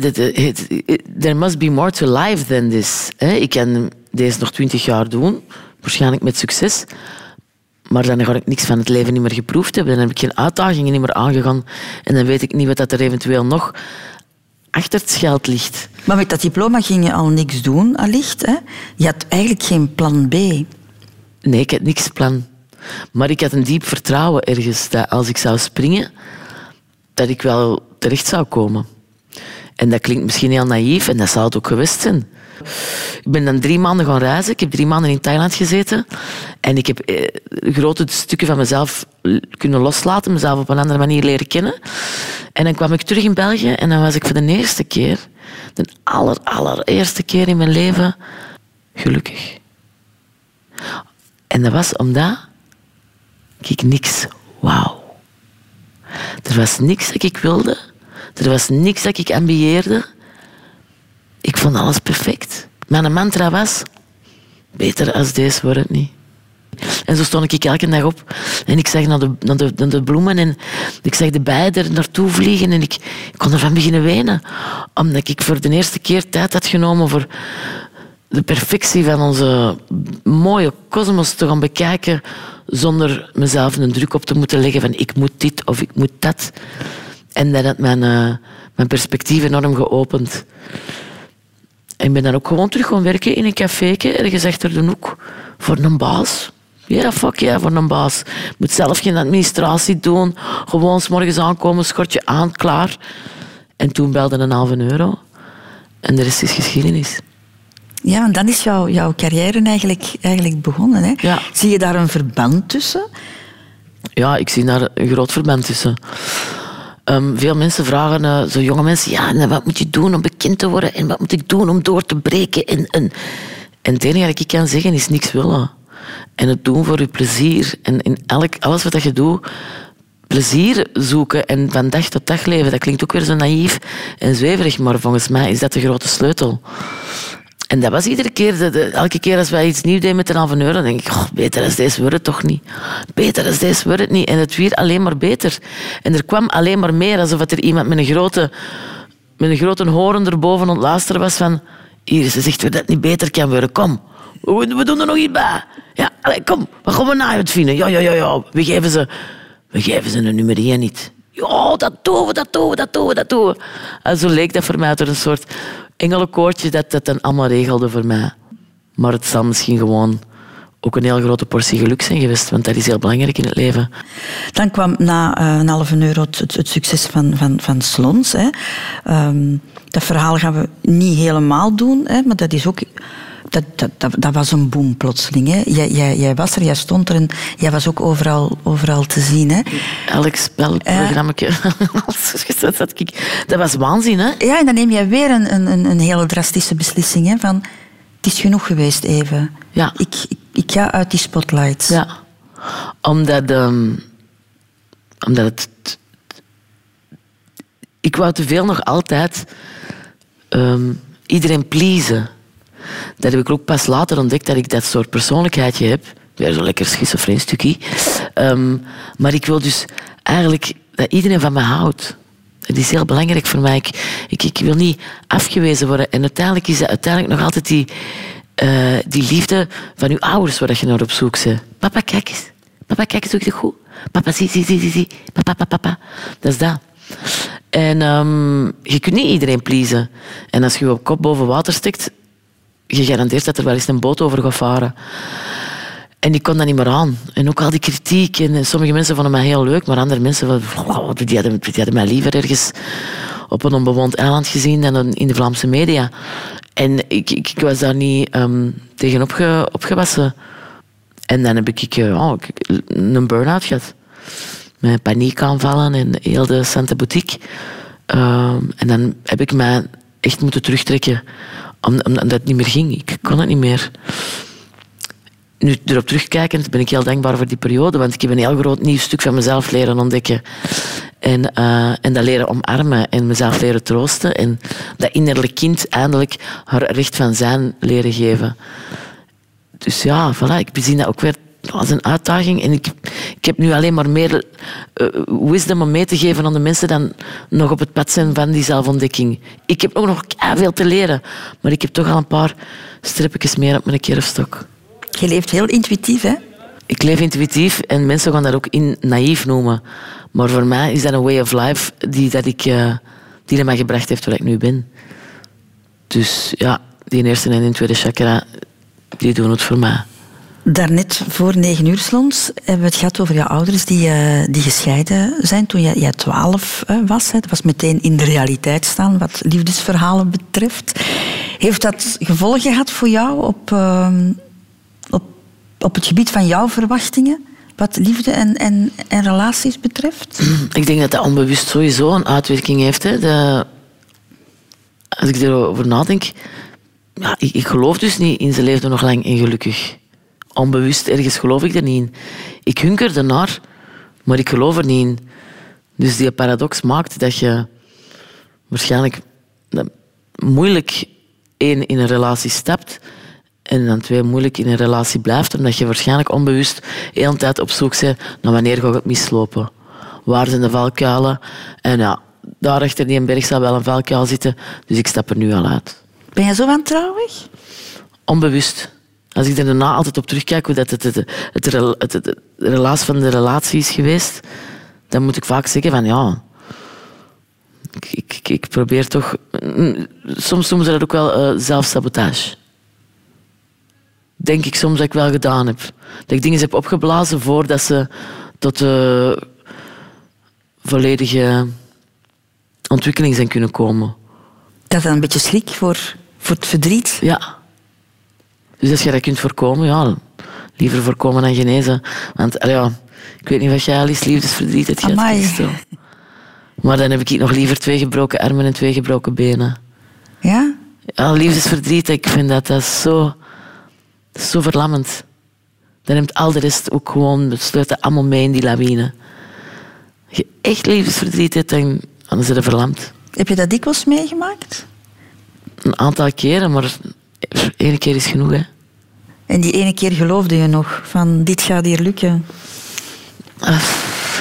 there must be more to life than this. Ik kan deze nog 20 jaar doen, waarschijnlijk met succes. Maar dan ga ik niks van het leven niet meer geproefd hebben. Dan heb ik geen uitdagingen niet meer aangegaan. En dan weet ik niet wat er eventueel nog achter het scheld ligt. Maar met dat diploma ging je al niks doen, allicht. Hè? Je had eigenlijk geen plan B. Nee, ik had niks plan. Maar ik had een diep vertrouwen ergens dat als ik zou springen, dat ik wel terecht zou komen. En dat klinkt misschien heel naïef en dat zou het ook geweest zijn. Ik ben dan drie maanden gaan reizen. Ik heb drie maanden in Thailand gezeten. En ik heb eh, grote stukken van mezelf kunnen loslaten, mezelf op een andere manier leren kennen. En dan kwam ik terug in België en dan was ik voor de eerste keer, de aller, allereerste keer in mijn leven, gelukkig. En dat was omdat ik niks wou. Er was niks dat ik wilde. Er was niks dat ik ambieerde. Ik vond alles perfect. Mijn mantra was... Beter als deze wordt het niet. En zo stond ik elke dag op en ik zag naar de, naar de, de bloemen en ik zag de bijen er naartoe vliegen en ik, ik kon ervan beginnen wenen. Omdat ik voor de eerste keer tijd had genomen voor de perfectie van onze mooie kosmos te gaan bekijken zonder mezelf een druk op te moeten leggen van ik moet dit of ik moet dat. En dat had mijn, uh, mijn perspectief enorm geopend. En ik ben dan ook gewoon terug gaan werken in een caféke, ergens achter de hoek, voor een baas. Ja, fuck ja, yeah, voor een baas. Je moet zelf geen administratie doen. Gewoon s morgens aankomen, schortje aan, klaar. En toen belde een halve euro. En de rest is geschiedenis. Ja, en dan is jouw, jouw carrière eigenlijk, eigenlijk begonnen. Hè? Ja. Zie je daar een verband tussen? Ja, ik zie daar een groot verband tussen. Um, veel mensen vragen, uh, zo jonge mensen, ja, en wat moet je doen om bekend te worden? En wat moet ik doen om door te breken? En, en, en het enige dat ik kan zeggen is niks willen. En het doen voor je plezier. En in elk, alles wat je doet, plezier zoeken en van dag tot dag leven. Dat klinkt ook weer zo naïef en zweverig, maar volgens mij is dat de grote sleutel. En dat was iedere keer, de, elke keer als wij iets nieuws deden met een halve euro, dan denk ik, beter als deze wordt het toch niet. Beter als deze wordt het niet. En het werd alleen maar beter. En er kwam alleen maar meer, alsof er iemand met een grote, met een grote horen erboven ontluisteren was van, hier, ze zegt dat het niet beter kan worden, kom. We, we doen er nog iets bij. Ja, allez, kom, wat gaan we na het vinden? Ja, ja, ja, ja. We geven ze, we geven ze een nummer 1 niet. Ja, dat doen we, dat doen we, dat doen we, dat doen we. En zo leek dat voor mij door een soort engelenkoortje dat dat dan allemaal regelde voor mij. Maar het zal misschien gewoon ook een heel grote portie geluk zijn geweest, want dat is heel belangrijk in het leven. Dan kwam na uh, een halve euro het, het, succes van, van, van Slons. Hè. Um, dat verhaal gaan we niet helemaal doen, hè, maar dat is ook dat, dat, dat, dat, was een boom plotseling. Hè. Jij, jij, jij, was er, jij stond er en jij was ook overal, overal te zien. Hè. Elk spelprogramma. Uh, dat was waanzin. Hè? Ja, en dan neem jij weer een, een, een hele drastische beslissing. Hè, van, het is genoeg geweest even. Ja. Ik, ik, ik ga uit die spotlights. Ja. Omdat, um, omdat het... Ik wou te veel nog altijd um, iedereen pleasen. Dat heb ik ook pas later ontdekt dat ik dat soort persoonlijkheidje heb. Weer zo'n lekker schizofreen stukje. Um, maar ik wil dus eigenlijk dat iedereen van me houdt. Dat is heel belangrijk voor mij. Ik, ik, wil niet afgewezen worden. En uiteindelijk is dat uiteindelijk nog altijd die, uh, die liefde van je ouders waar je naar op zoek bent. Papa, kijk eens. Papa, kijk eens, doe ik het goed? Papa, zie, zie, zie, zie. Papa, papa, papa. Dat is dat. En um, je kunt niet iedereen pleasen. En als je je op kop boven water stikt, gegarandeerd dat er wel eens een boot over varen. En ik kon dat niet meer aan. En ook al die kritiek. En sommige mensen vonden mij heel leuk, maar andere mensen die hadden, die hadden mij liever ergens op een onbewoond eiland gezien dan in de Vlaamse media. En ik, ik, ik was daar niet um, tegen opge, opgewassen. En dan heb ik oh, een burn-out gehad. Met paniekaanvallen en heel de Santa Boutique. Um, en dan heb ik mij echt moeten terugtrekken omdat het niet meer ging. Ik kon het niet meer. Nu, erop terugkijkend ben ik heel dankbaar voor die periode, want ik heb een heel groot nieuw stuk van mezelf leren ontdekken. En, uh, en dat leren omarmen en mezelf leren troosten. En dat innerlijk kind eindelijk haar recht van zijn leren geven. Dus ja, voilà, ik bezien dat ook weer als een uitdaging. En ik, ik heb nu alleen maar meer uh, wisdom om mee te geven aan de mensen dan nog op het pad zijn van die zelfontdekking. Ik heb ook nog veel te leren, maar ik heb toch al een paar stripjes meer op mijn kerfstok. Je leeft heel intuïtief, hè? Ik leef intuïtief en mensen gaan dat ook in naïef noemen. Maar voor mij is dat een way of life die, dat ik, uh, die er mij gebracht heeft waar ik nu ben. Dus ja, die eerste en die tweede chakra, die doen het voor mij. Daarnet voor negen uur slons hebben we het gehad over jouw ouders die, uh, die gescheiden zijn toen jij, jij twaalf uh, was. Hè. Dat was meteen in de realiteit staan wat liefdesverhalen betreft. Heeft dat gevolgen gehad voor jou op, uh, op, op het gebied van jouw verwachtingen? Wat liefde en, en, en relaties betreft? Ik denk dat dat onbewust sowieso een uitwerking heeft. Hè. Als ik erover nadenk, ja, ik, ik geloof dus niet in ze leefden nog lang en gelukkig Onbewust ergens geloof ik er niet in. Ik hunker ernaar, maar ik geloof er niet in. Dus die paradox maakt dat je waarschijnlijk dat moeilijk één in een relatie stapt en dan twee moeilijk in een relatie blijft, omdat je waarschijnlijk onbewust de hele tijd op zoek bent naar wanneer gaat het mislopen. Waar zijn de valkuilen? En ja, daar achter die berg zal wel een valkuil zitten, dus ik stap er nu al uit. Ben je zo wantrouwig? Onbewust. Als ik er daarna altijd op terugkijk hoe dat het, het, het, het, het- de relaas van de relatie is geweest, dan moet ik vaak zeggen van ja, ik, ik, probeer toch... Soms noemen ze dat ook wel eh, zelfsabotage. Denk ik soms dat ik wel gedaan heb. Dat ik dingen heb opgeblazen voordat ze tot de volledige ontwikkeling zijn kunnen komen. Dat is een beetje schrik voor, voor het verdriet. Ja. Dus als je dat kunt voorkomen, ja, liever voorkomen dan genezen. Want ja, ik weet niet wat jij al eens liefdesverdriet hebt gehad. Maar dan heb ik nog liever twee gebroken armen en twee gebroken benen. Ja? Ja, liefdesverdriet, ik vind dat, dat is zo, is zo verlammend. Dan neemt al de rest ook gewoon, het sluit dat allemaal mee in die lawine. Als je echt liefdesverdriet hebt, dan, dan is het verlamd. Heb je dat dikwijls meegemaakt? Een aantal keren, maar één keer is genoeg, hè. En die ene keer geloofde je nog van dit gaat hier lukken.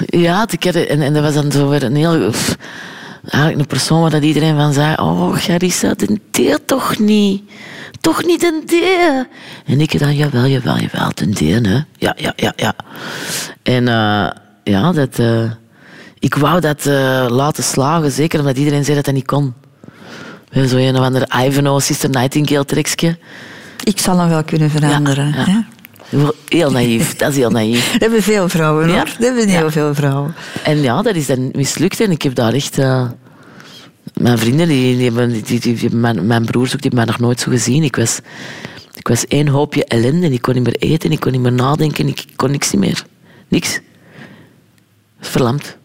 Ja, ik had, en, en dat was dan zo weer een heel... Eigenlijk een persoon waar dat iedereen van zei... Oh, Garissa, de D toch niet. Toch niet een D. En ik dan, jawel, jawel, jawel, een D, hè. Ja, ja, ja, ja. En eh, ja, dat... eh, ik wou dat eh, laten slagen, zeker omdat iedereen zei dat dat niet kon. We Zo een of andere Ivanhoe, Sister Nightingale trekje. Ik zal hem wel kunnen veranderen. Ja? Heel naïef, dat is heel naïef. Dat hebben veel vrouwen, hoor. Ja. Dat hebben heel veel vrouwen. En ja, dat is dan mislukt. En ik heb daar echt... eh, mijn vrienden, die, die, hebben, die, die, mijn, mijn broers ook, die hebben mij nog nooit zo gezien. Ik was, ik was één hoopje ellende. Ik kon niet meer eten, ik kon niet meer nadenken. Ik kon niks niet meer. Niks. Verlamd.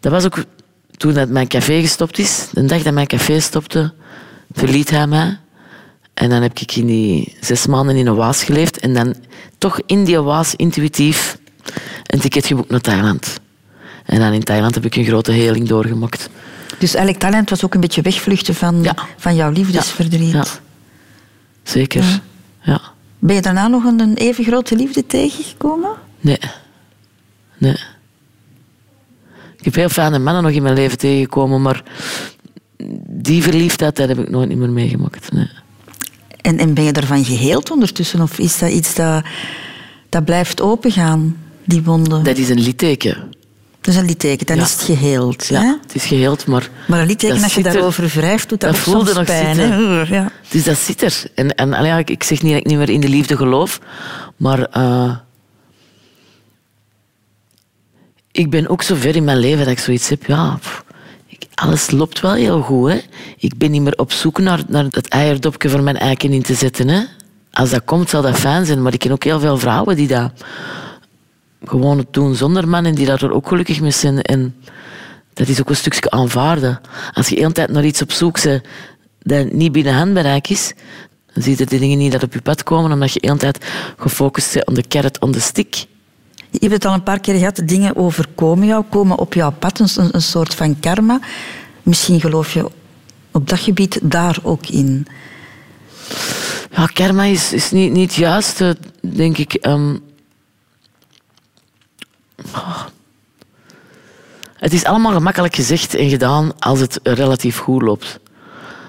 Dat was ook toen dat mijn café gestopt is. De dag dat mijn café stopte, verliet hij mij. En dan heb ik in die zes maanden in een waas geleefd. En dan toch in die waas intuïtief een ticket geboekt naar Thailand. En dan in Thailand heb ik een grote heling doorgemokt. Dus eigenlijk talent was ook een beetje wegvluchten van, van jouw liefdesverdriet. Ja. Zeker. Ja. Ben je daarna nog een, een even grote liefde tegengekomen? Nee. Nee. Ik heb heel fijne mannen nog in mijn leven tegengekomen, maar die verliefdheid, dat heb ik nooit niet meer meegemaakt. Nee. En, en ben je daarvan geheeld ondertussen? Of is dat iets dat, dat blijft opengaan, die wonden? Dat is een litteken. Dat is een litteken, dan Ja. is het geheeld. Ja, hè? het is geheeld, maar... Maar een litteken, dat als je er- daarover wrijft, doet dat, voelde soms nog pijn. zitten. Ja. Dus dat zit er. En, en ja, ik, ik zeg niet dat ik niet meer in de liefde geloof, maar eh, ik ben ook zo ver in mijn leven dat ik zoiets heb, ja, alles loopt wel heel goed. Hè? Ik ben niet meer op zoek naar, naar het eierdopje voor mijn eiken in te zetten. Hè? Als dat komt, zal dat fijn zijn, maar ik ken ook heel veel vrouwen die dat gewoon doen zonder man en die daar ook gelukkig mee zijn. En dat is ook een stukje aanvaarden. Als je de hele tijd naar iets op zoek bent dat niet binnen handbereik is, dan zie je de dingen niet dat op je pad komen, omdat je de hele tijd gefocust bent op de carrot, on the stick. Je hebt het al een paar keer gehad, dingen overkomen jou, komen op jouw pad, een, soort van karma. Misschien geloof je op dat gebied daar ook in. Ja, karma is, is niet, niet het juiste, denk ik. Ehm. Oh. Het is allemaal gemakkelijk gezegd en gedaan als het relatief goed loopt.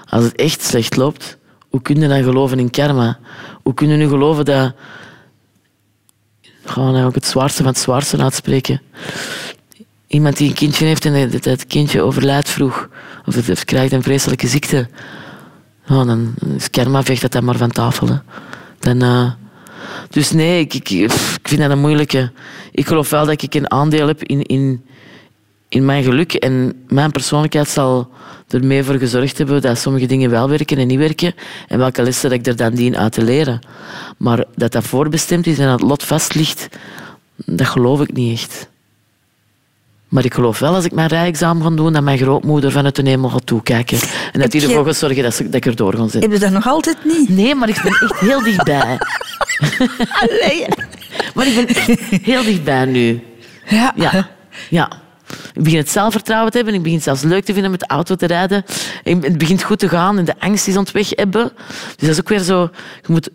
Als het echt slecht loopt, hoe kun je dan geloven in karma? Hoe kun je nu geloven dat... Nou ook het zwaarste van het zwaarste uitspreken? Iemand die een kindje heeft en dat kindje overlijdt vroeg, of het krijgt een vreselijke ziekte, ja, dan is karma veegt dat dan maar van tafel. Dan, eh, dus nee, ik, ik, ik vind dat een moeilijke. Ik geloof wel dat ik een aandeel heb in, in, in mijn geluk. En mijn persoonlijkheid zal er mee voor gezorgd hebben dat sommige dingen wel werken en niet werken. En welke lessen dat ik er dan dien uit te leren. Maar dat dat voorbestemd is en dat het lot vast ligt, dat geloof ik niet echt. Maar ik geloof wel als ik mijn rijexamen ga doen, dat mijn grootmoeder vanuit de hemel gaat toekijken. En dat die ervoor gaat zorgen dat, ze- dat ik erdoor ga zitten. Heb je dat nog altijd niet? Nee, maar ik ben echt heel dichtbij. Allee. Maar ik ben echt heel dichtbij nu. Ja. Ja. ja. Ik begin het zelfvertrouwen te hebben. Ik begin het zelfs leuk te vinden met de auto te rijden. En Het begint goed te gaan en de angst is aan het weg hebben. Dus dat is ook weer zo... Je moet,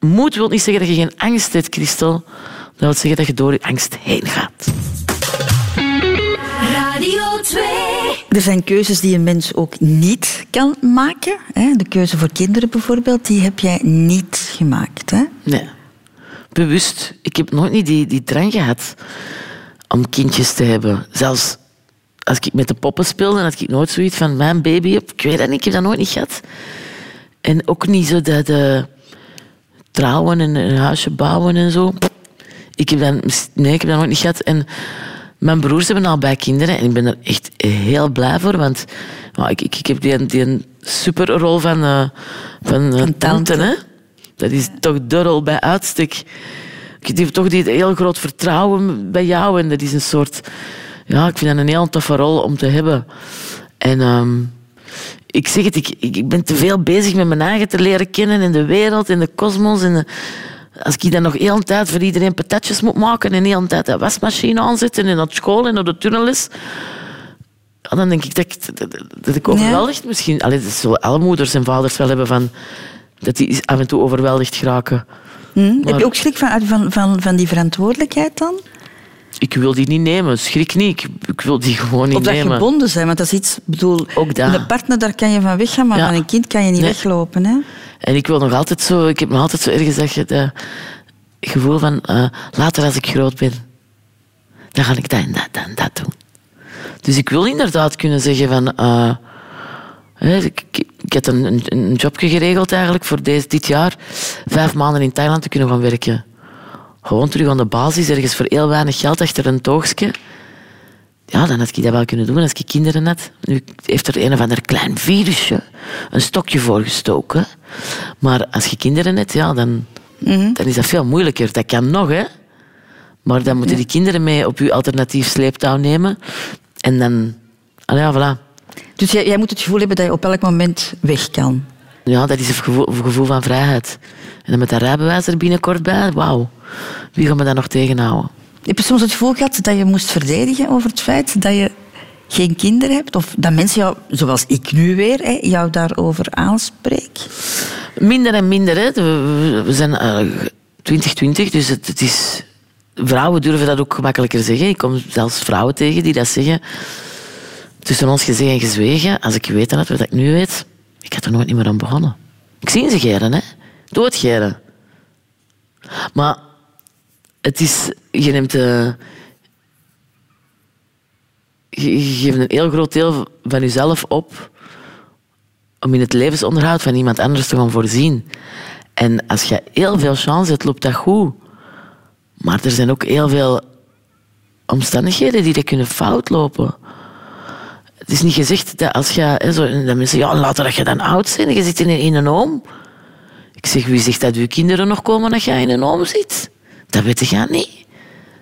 moed wil niet zeggen dat je geen angst hebt, Christel. Dat wil zeggen dat je door je angst heen gaat. Radio 2. Er zijn keuzes die een mens ook niet kan maken. Hè? De keuze voor kinderen bijvoorbeeld, die heb jij niet gemaakt. Hè? Nee. Bewust. Ik heb nooit niet die, die drang gehad om kindjes te hebben. Zelfs als ik met de poppen speelde, had ik nooit zoiets van mijn baby. Ik weet dat niet, ik heb dat nooit niet gehad. En ook niet zo dat de trouwen en een huisje bouwen en zo. Ik heb dat, nee, ik heb dat nooit niet gehad. En mijn broers hebben al bij kinderen en ik ben er echt heel blij voor. Want ik, ik, ik heb die, die superrol van, eh van, eh, tante. Hè? Dat is toch de rol bij uitstek. Die heeft toch die heel groot vertrouwen bij jou. En dat is een soort... Ja, ik vind dat een heel toffe rol om te hebben. En ehm, ik zeg het, ik, ik ben te veel bezig met mijn eigen te leren kennen in de wereld, in de kosmos. En de- als ik dan nog heel de tijd voor iedereen patatjes moet maken en heel de tijd de wasmachine aanzetten en naar school en naar de tunnel is, ja, dan denk ik dat ik, dat, dat ik overweldigd misschien... Allee, dat zullen alle moeders en vaders wel hebben van... Dat die af en toe overweldigd geraken. Hm? Heb je ook schrik van, van, van, van die verantwoordelijkheid dan? Ik wil die niet nemen, schrik niet. Ik, ik wil die gewoon niet Of dat nemen. gebonden zijn, want dat is iets... bedoel, Ook dat. Een partner, daar kan je van weggaan, maar Ja. van een kind kan je niet Nee. weglopen. Hè? En ik wil nog altijd zo, ik heb nog altijd zo ergens dat je dat gevoel van eh, later als ik groot ben, dan ga ik dat en dat en dat doen. Dus ik wil inderdaad kunnen zeggen van hè, ik, ik, had een, een, een jobje geregeld eigenlijk voor deze, dit jaar, vijf maanden in Thailand te kunnen gaan werken. Gewoon terug aan de basis, ergens voor heel weinig geld achter een toogstje. Ja, dan had ik dat wel kunnen doen als ik kinderen had. Nu heeft er een of ander klein virusje een stokje voor gestoken. Maar als je kinderen hebt, ja, dan, dan is dat veel moeilijker. Dat kan nog, hè. Maar dan moeten die kinderen mee op je alternatief sleeptouw nemen. En dan... Allee, ja, voilà. Dus jij, jij moet het gevoel hebben dat je op elk moment weg kan. Ja, dat is een gevoel, een gevoel van vrijheid. En dan met dat rijbewijs er binnenkort bij, wauw. Wie gaat me dat nog tegenhouden? Heb je soms het gevoel gehad dat je moest verdedigen over het feit dat je geen kinderen hebt? Of dat mensen jou, zoals ik nu weer, hè, jou daarover aanspreken? Minder en minder. Hè. We, zijn eh, 2020, dus het, het is... Vrouwen durven dat ook gemakkelijker zeggen. Ik kom zelfs vrouwen tegen die dat zeggen. Tussen ons gezegd en gezwegen. Als ik weet had wat ik nu weet, ik had er nooit meer aan begonnen. Ik zie ze geren, hè. Doodgeren. Maar het is... Je neemt... eh, je, geeft een heel groot deel van jezelf op om in het levensonderhoud van iemand anders te gaan voorzien. En als je heel veel chance hebt, loopt dat goed. Maar er zijn ook heel veel omstandigheden die dat kunnen fout lopen. Het is niet gezegd dat als je... Hè, zo, dat mensen ja, later dat je dan oud bent en je zit in, in een oom. Ik zeg, wie zegt dat uw kinderen nog komen als jij in een oom zit? Dat weet je niet.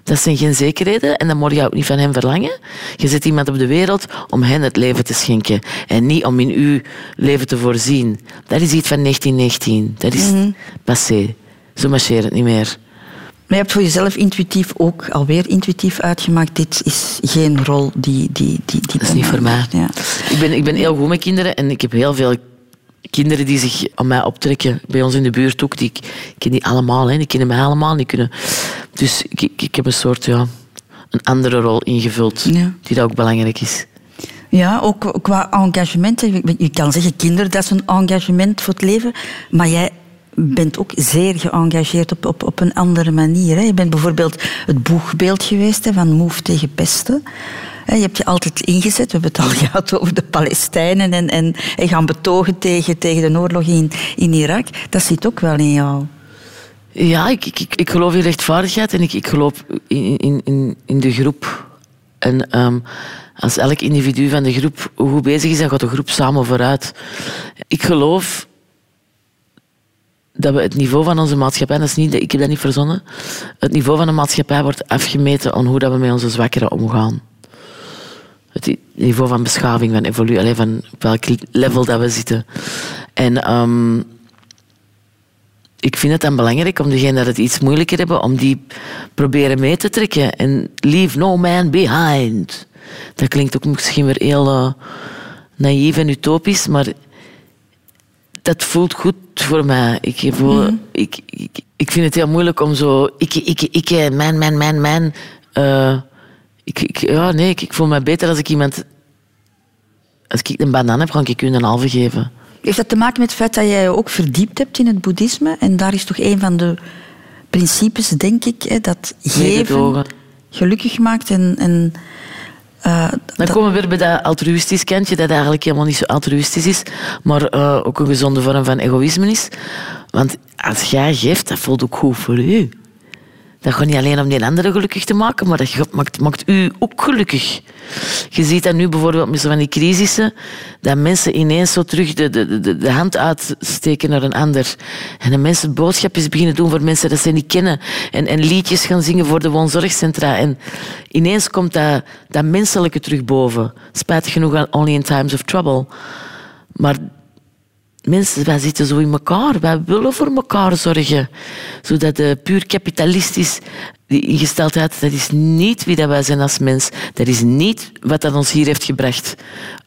Dat zijn geen zekerheden en dat moet je ook niet van hen verlangen. Je zet iemand op de wereld om hen het leven te schenken en niet om in uw leven te voorzien. Dat is iets van 1919. Dat is passé. Zo marcheert het niet meer. Maar je hebt voor jezelf intuïtief ook alweer intuïtief uitgemaakt. Dit is geen rol die... die, die, die Dat is niet voor mij. Ja. Ik, ben, ik ben heel goed met kinderen en ik heb heel veel kinderen die zich aan mij optrekken. Bij ons in de buurt ook. Die, ik ken die allemaal, hè. die kennen mij allemaal. Die kunnen, dus ik, ik, ik heb een soort, ja, een andere rol ingevuld. Ja. Die dat ook belangrijk is. Ja, ook qua engagement. Je kan zeggen, kinderen, dat is een engagement voor het leven. Maar jij bent ook zeer geëngageerd op, op, op een andere manier. Hè. Je bent bijvoorbeeld het boegbeeld geweest hè, van Move tegen pesten. Je hebt je altijd ingezet. We hebben het al gehad over de Palestijnen en, en, en gaan betogen tegen, tegen de oorlog in, in Irak. Dat zit ook wel in jou. Ja, ik, ik, ik, geloof in rechtvaardigheid en ik, ik geloof in, in, in, in de groep. En ehm, als elk individu van de groep goed bezig is, dan gaat de groep samen vooruit. Ik geloof dat we het niveau van onze maatschappij, dat is niet, ik heb dat niet verzonnen, het niveau van de maatschappij wordt afgemeten aan hoe dat we met onze zwakkeren omgaan. Het niveau van beschaving, van evolutie, alleen van op welk level dat we zitten. En ehm, ik vind het dan belangrijk om degenen dat het iets moeilijker hebben, om die proberen mee te trekken. En leave no man behind. Dat klinkt ook misschien weer heel uh, naïef en utopisch, maar dat voelt goed voor mij. Ik, voel, mm. ik, ik, ik vind het heel moeilijk om zo... Ik, ik, ik, mijn, mijn, mijn, mijn... Uh, ik, ik, ja, nee, ik, ik voel me beter als ik iemand... Als ik een banaan heb, kan ik u een halve geven. Heeft dat te maken met het feit dat jij je ook verdiept hebt in het boeddhisme? En daar is toch een van de principes, denk ik, hè, dat geven gelukkig maakt en... en uh, Dan komen we weer bij dat altruïstisch kantje, dat eigenlijk helemaal niet zo altruïstisch is, maar uh, ook een gezonde vorm van egoïsme is. Want als jij geeft, dat voelt ook goed voor u. Dat gaat niet alleen om die anderen gelukkig te maken, maar dat maakt, maakt u ook gelukkig. Je ziet dat nu bijvoorbeeld met zo van die crisissen, dat mensen ineens zo terug de, de, de, de hand uitsteken naar een ander. En de mensen boodschapjes beginnen doen voor mensen dat ze niet kennen. En, en liedjes gaan zingen voor de woonzorgcentra. En ineens komt dat, dat menselijke terug boven. Spijtig genoeg only in times of trouble. Maar mensen, wij zitten zo in elkaar. Wij willen voor elkaar zorgen. Zodat de puur kapitalistisch die ingesteldheid, dat is niet wie dat wij zijn als mens. Dat is niet wat dat ons hier heeft gebracht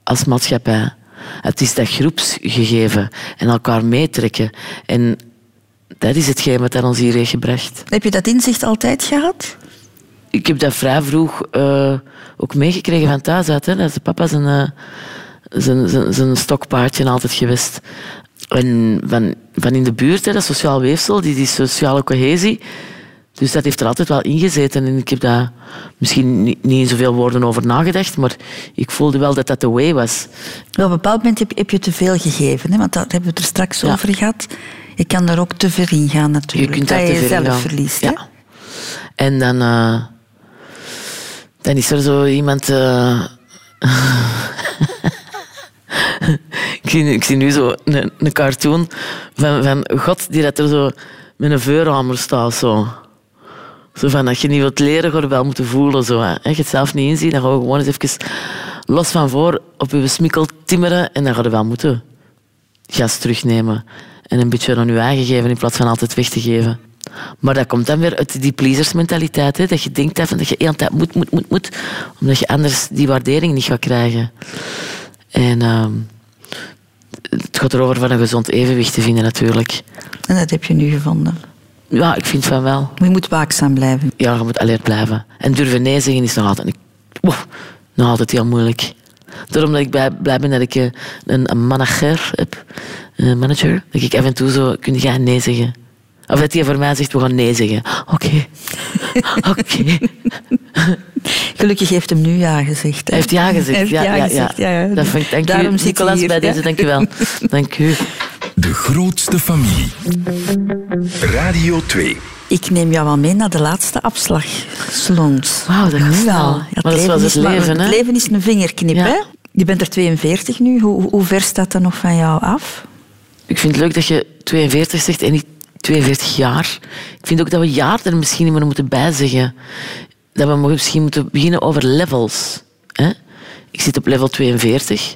als maatschappij. Het is dat groepsgegeven en elkaar meetrekken. En dat is hetgeen wat dat ons hier heeft gebracht. Heb je dat inzicht altijd gehad? Ik heb dat vrij vroeg uh, ook meegekregen van thuis uit. Hè. Dat is papa zijn... Uh, zijn, zijn, zijn stokpaardje altijd geweest. En van, van in de buurt, hè, dat sociaal weefsel, die, die sociale cohesie. Dus dat heeft er altijd wel ingezeten. En ik heb daar misschien niet, niet in zoveel woorden over nagedacht, maar ik voelde wel dat dat de way was. Op een bepaald moment heb, heb je te veel gegeven, hè? want daar hebben we het er straks over gehad. Je kan daar ook te ver in gaan natuurlijk. Je kunt daar dat je jezelf verliest. Ja. En dan, uh, dan is er zo iemand... Uh, ik, zie, ik zie nu zo een, een cartoon van, van God die dat er zo met een vuurhamer staat. Zo. Zo van, dat je niet wilt leren, ga wel moeten voelen. Zo, hè. Je het zelf niet inzien, dan ga je gewoon eens even los van voor op je smikkel timmeren en dan ga je wel moeten gas terugnemen. En een beetje aan je eigen geven in plaats van altijd weg te geven. Maar dat komt dan weer uit die pleasersmentaliteit. Hè? Dat je denkt dat je de tijd moet, moet, moet, moet. Omdat je anders die waardering niet gaat krijgen. En uh, het gaat erover van een gezond evenwicht te vinden natuurlijk. En dat heb je nu gevonden? Ja, ik vind van wel. Maar je moet waakzaam blijven. Ja, je moet alert blijven. En durven nee zeggen is nog altijd, nog altijd heel moeilijk. Daarom dat ik blij, blij ben dat ik een, een manager heb. Een manager. Dat ik af en toe zo kun gaan nee zeggen. Of dat hij voor mij zegt, we gaan nee zeggen. Oké. Oké. Gelukkig heeft hem nu ja gezegd. Hij heeft ja gezegd. ja, ja, gezegd. Ja. ja. Dat vind ik, dank Daarom u, Nicolas, bij deze. Dank u wel. Dank u. De grootste familie. Radio 2. Ik neem jou wel mee naar de laatste afslag. Slons. Wauw, dat is wel. Ja, het, leven was het leven, hè? Het leven is een vingerknip, hè? Je bent er 42 nu. Hoe, hoe ver staat dat nog van jou af? Ik vind het leuk dat je 42 zegt en niet 42 jaar. Ik vind ook dat we jaar er misschien niet moeten bijzeggen. Dat we misschien moeten beginnen over levels. Hè? Ik zit op level 42.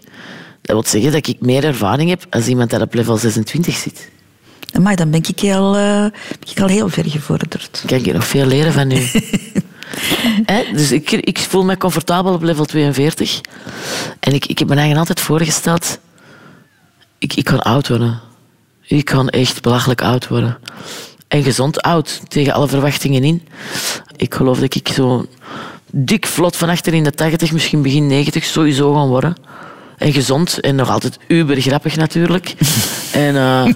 Dat wil zeggen dat ik meer ervaring heb als iemand dat op level 26 zit. Maar dan ben ik al, uh, ben ik al heel ver gevorderd. Kan ik nog veel leren van u. dus ik, ik voel me comfortabel op level 42. En ik, ik heb me eigenlijk altijd voorgesteld... Ik, ik kan oud worden. Ik kan echt belachelijk oud worden. En gezond oud, tegen alle verwachtingen in. Ik geloof dat ik zo dik vlot van achter in de 80, misschien begin 90 sowieso gaan worden. En gezond en nog altijd uber grappig natuurlijk. en, uh,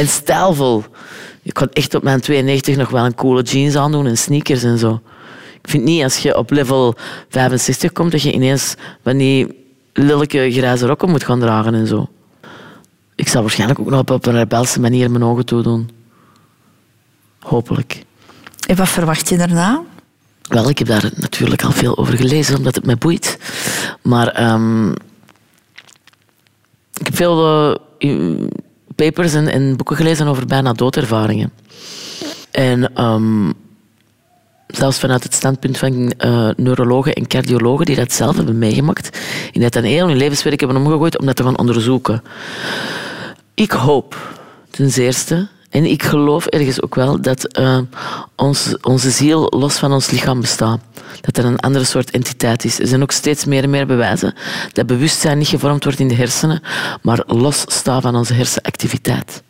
en stijlvol. Ik kan echt op mijn 92 nog wel een coole jeans aandoen en sneakers en zo. Ik vind niet als je op level 65 komt dat je ineens van die lelijke grijze rokken moet gaan dragen en zo. Ik zal waarschijnlijk ook nog op een rebelse manier mijn ogen toedoen. Hopelijk. En wat verwacht je daarna? Wel, ik heb daar natuurlijk al veel over gelezen, omdat het mij boeit. Maar um, ik heb veel uh, papers en, en, boeken gelezen over bijna doodervaringen. En um, zelfs vanuit het standpunt van uh, neurologen en cardiologen die dat zelf hebben meegemaakt, die dat dan heel hun levenswerk hebben omgegooid om dat te gaan onderzoeken. Ik hoop ten zeerste, en ik geloof ergens ook wel, dat eh, ons, onze ziel los van ons lichaam bestaat. Dat er een andere soort entiteit is. Er zijn ook steeds meer en meer bewijzen dat bewustzijn niet gevormd wordt in de hersenen, maar los staat van onze hersenactiviteit.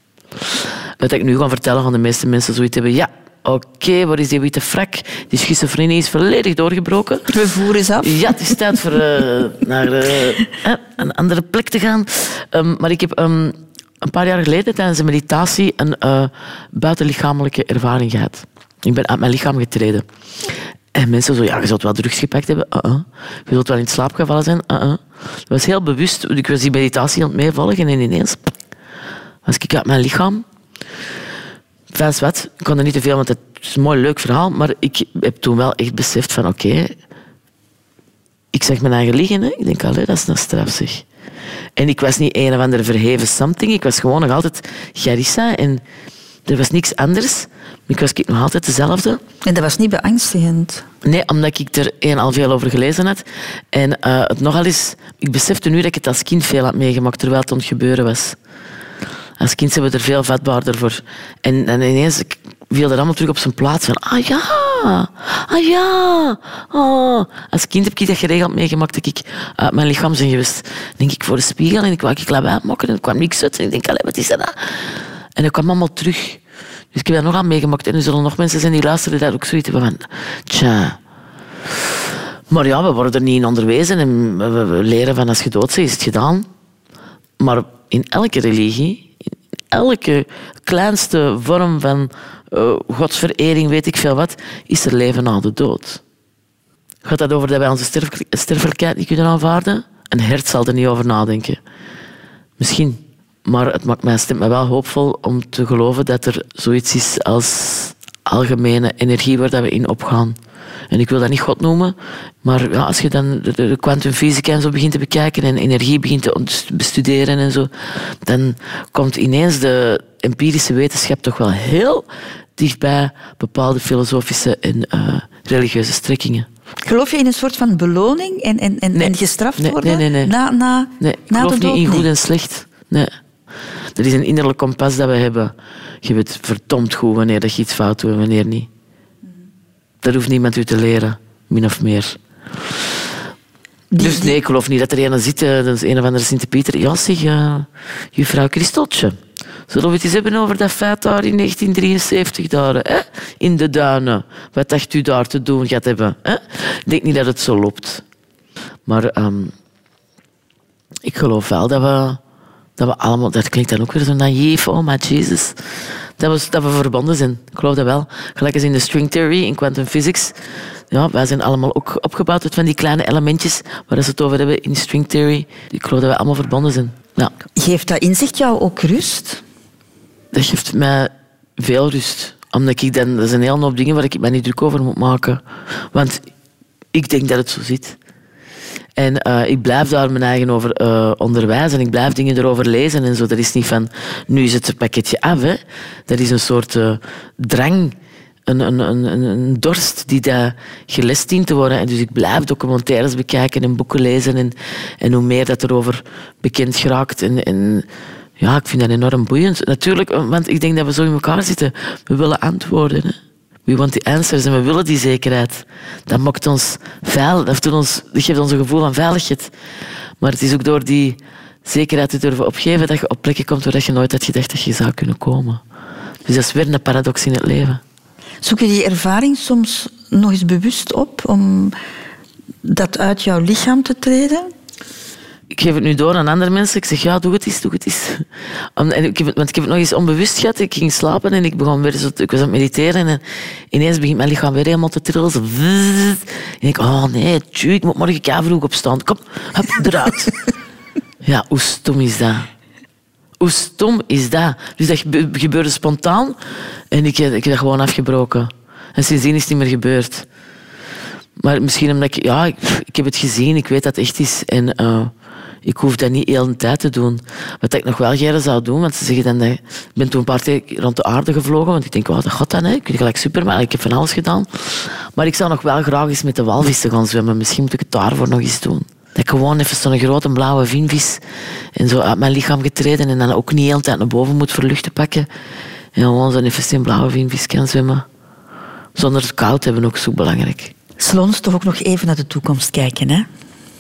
Wat ik nu ga vertellen, gaan de meeste mensen zoiets hebben. Ja, oké, waar is die witte frak? Die schizofrenie is volledig doorgebroken. We voeren eens af. Ja, het is tijd voor eh, naar eh, een andere plek te gaan. Ehm, maar ik heb ehm, een paar jaar geleden tijdens een meditatie een eh, buitenlichamelijke ervaring gehad. Ik ben uit mijn lichaam getreden. En mensen zo, ja, je zult wel drugs gepakt hebben. Uh-uh. Je zult wel in slaap gevallen zijn. Dat was heel bewust. Ik was die meditatie aan het meevolgen en ineens was ik uit mijn lichaam. Vijs wat, ik kon er niet te veel, want het is een mooi leuk verhaal. Maar ik heb toen wel echt beseft van, oké, ik zeg mijn eigen liggen. Ik denk, allee, dat is een straf. En ik was niet een of andere verheven something. Ik was gewoon nog altijd Garissa. En er was niks anders. Ik was nog altijd dezelfde. En dat was niet beangstigend. Nee, omdat ik er een al veel over gelezen had. En uh, het nogal eens... Ik besefte nu dat ik het als kind veel had meegemaakt, terwijl het aan het gebeuren was. Als kind zijn we er veel vatbaarder voor. En, en ineens viel dat allemaal terug op zijn plaats. Van, ah ja, ah ja. Oh. Als kind heb ik dat geregeld meegemaakt dat ik uit mijn lichaam ben geweest. denk ik voor de spiegel en ik wou ik maken en er kwam niks uit. En ik denk, allee, wat is dat? En dat kwam allemaal terug. Dus ik heb dat nog aan meegemaakt. En er zullen nog mensen zijn die luisteren dat ook zoiets van... Tja... Maar ja, we worden er niet in onderwezen en we leren van als je dood is het gedaan. Maar in elke religie, elke kleinste vorm van uh, godsverering, weet ik veel wat, is er leven na de dood. Gaat dat over dat wij onze sterfelijkheid niet kunnen aanvaarden? Een hert zal er niet over nadenken. Misschien. Maar het maakt mij, stemt me wel hoopvol om te geloven dat er zoiets is als algemene energie waar we in opgaan. En ik wil dat niet God noemen, maar ja, als je dan de kwantumfysica en zo begint te bekijken en energie begint te bestuderen en zo, dan komt ineens de empirische wetenschap toch wel heel dichtbij bepaalde filosofische en uh, religieuze strekkingen. Geloof je in een soort van beloning en, en, en, nee. en gestraft worden? Nee, nee, nee. Na, na, nee, ik na geloof de dood? niet in goed en slecht. Nee. Er is een innerlijk kompas dat we hebben. Je weet verdomd goed wanneer dat je iets fout doet en wanneer niet. Dat hoeft niemand u te leren, min of meer. dus nee, ik geloof niet dat er een zit, eh, dat is een of andere Sint-Pieter. Ja, zeg, uh, juffrouw Christeltje. Zullen we het eens hebben over dat feit daar in 1973, daar, hè? in de duinen. Wat dacht u daar te doen gaat hebben? Hè? Ik denk niet dat het zo loopt. Maar ehm, ik geloof wel dat we, dat we allemaal... Dat klinkt dan ook weer zo naïef. Oh, maar Jezus. Dat we, dat we verbonden zijn. Ik geloof dat wel. Gelijk als in de string theory, in quantum physics. Ja, wij zijn allemaal ook opgebouwd uit van die kleine elementjes waar ze het over hebben in string theory. Ik geloof dat we allemaal verbonden zijn. Ja. Geeft dat inzicht jou ook rust? Dat geeft mij veel rust. Omdat ik dan... Dat zijn heel hoop dingen waar ik mij niet druk over moet maken. Want ik denk dat het zo zit. En uh, ik blijf daar mijn eigen over uh, onderwijzen. Ik blijf dingen erover lezen en zo. Dat is niet van, nu is het pakketje af. Hè. Dat is een soort uh, drang, een, een, een, een, dorst die daar gelest dient te worden. En dus ik blijf documentaires bekijken en boeken lezen. En, en hoe meer dat erover bekend geraakt. En, en ja, ik vind dat enorm boeiend. Natuurlijk, want ik denk dat we zo in elkaar zitten. We willen antwoorden. Hè. We want the answers en we willen die zekerheid. Dat maakt ons veilig, dat, ons, dat geeft ons een gevoel van veiligheid. Maar het is ook door die zekerheid te durven opgeven dat je op plekken komt waar je nooit had gedacht dat je zou kunnen komen. Dus dat is weer een paradox in het leven. Zoek je die ervaring soms nog eens bewust op om dat uit jouw lichaam te treden? Ik geef het nu door aan andere mensen. Ik zeg, ja, doe het eens, doe het eens. En ik het, want ik heb het nog eens onbewust gehad. Ik ging slapen en ik begon weer zo, ik was aan het mediteren en ineens begint mijn lichaam weer helemaal te trillen. En ik, oh nee, tju, ik moet morgen kei vroeg opstaan. Kom, hup, eruit. ja, hoe stom is dat? Hoe stom is dat? Dus dat gebeurde spontaan en ik, ik heb dat gewoon afgebroken. En sindsdien is het niet meer gebeurd. Maar misschien omdat ik, ja, ik, ik heb het gezien, ik weet dat het echt is. En uh, ik hoef dat niet heel de tijd te doen. Wat ik nog wel graag zou doen, want ze zeggen dan dat ik ben toen een paar keer rond de aarde gevlogen, want ik denk, wat gaat dan? Hè? Ik ben gelijk Superman, ik heb van alles gedaan. Maar ik zou nog wel graag eens met de walvissen gaan zwemmen. Misschien moet ik het daarvoor nog eens doen. Dat ik gewoon even zo'n grote blauwe vinvis en zo uit mijn lichaam getreden en dan ook niet de hele tijd naar boven moet voor lucht te pakken. En gewoon zo'n even een blauwe vinvis kan zwemmen. Zonder het koud hebben, ook zo belangrijk. Slons toch ook nog even naar de toekomst kijken. Hè?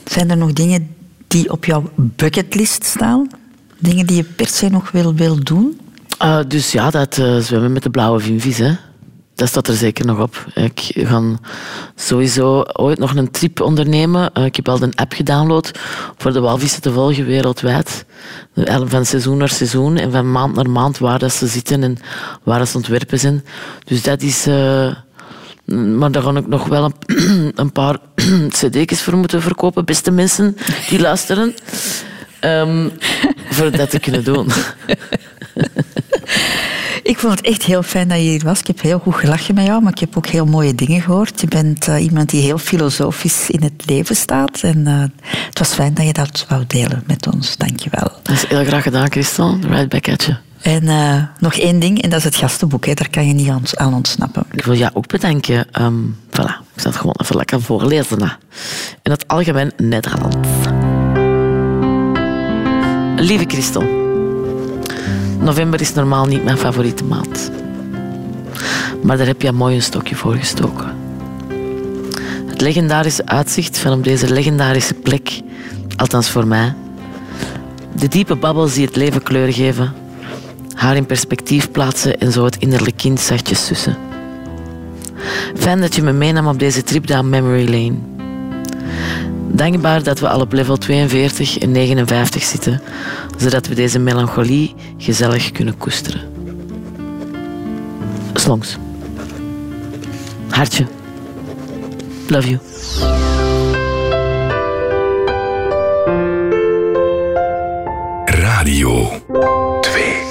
Zijn er nog dingen die op jouw bucketlist staan? Dingen die je per se nog wil, wil doen? Uh, dus ja, dat uh, zwemmen met de blauwe vinvis, hè. Dat staat er zeker nog op. Ik ga sowieso ooit nog een trip ondernemen. Uh, ik heb al een app gedownload voor de walvissen te volgen wereldwijd. Van seizoen naar seizoen en van maand naar maand waar dat ze zitten en waar dat ze ontwerpen zijn. Dus dat is... Maar daar ga ik nog wel een, een paar cd's voor moeten verkopen, beste mensen die luisteren. Um, voor dat te kunnen doen. Ik vond het echt heel fijn dat je hier was. Ik heb heel goed gelachen met jou, maar ik heb ook heel mooie dingen gehoord. Je bent uh, iemand die heel filosofisch in het leven staat. En uh, het was fijn dat je dat wou delen met ons. Dank je wel. Dat is heel graag gedaan, Christel. Right back at you. En uh, nog één ding, en dat is het gastenboek. Hè. Daar kan je niet aan, ontsnappen. Ik wil jou ook bedanken. Um, voilà, ik zal het gewoon even lekker voorlezen. Hè. In het algemeen Nederlands. Lieve Christel, november is normaal niet mijn favoriete maand. Maar daar heb je mooi een stokje voor gestoken. Het legendarische uitzicht van op deze legendarische plek, althans voor mij, de diepe babbels die het leven kleur geven, haar in perspectief plaatsen en zo het innerlijk kind zachtjes sussen. Fijn dat je me meenam op deze trip down memory lane. Dankbaar dat we al op level 42 en 59 zitten, zodat we deze melancholie gezellig kunnen koesteren. Slongs. Hartje. Love you. Radio 2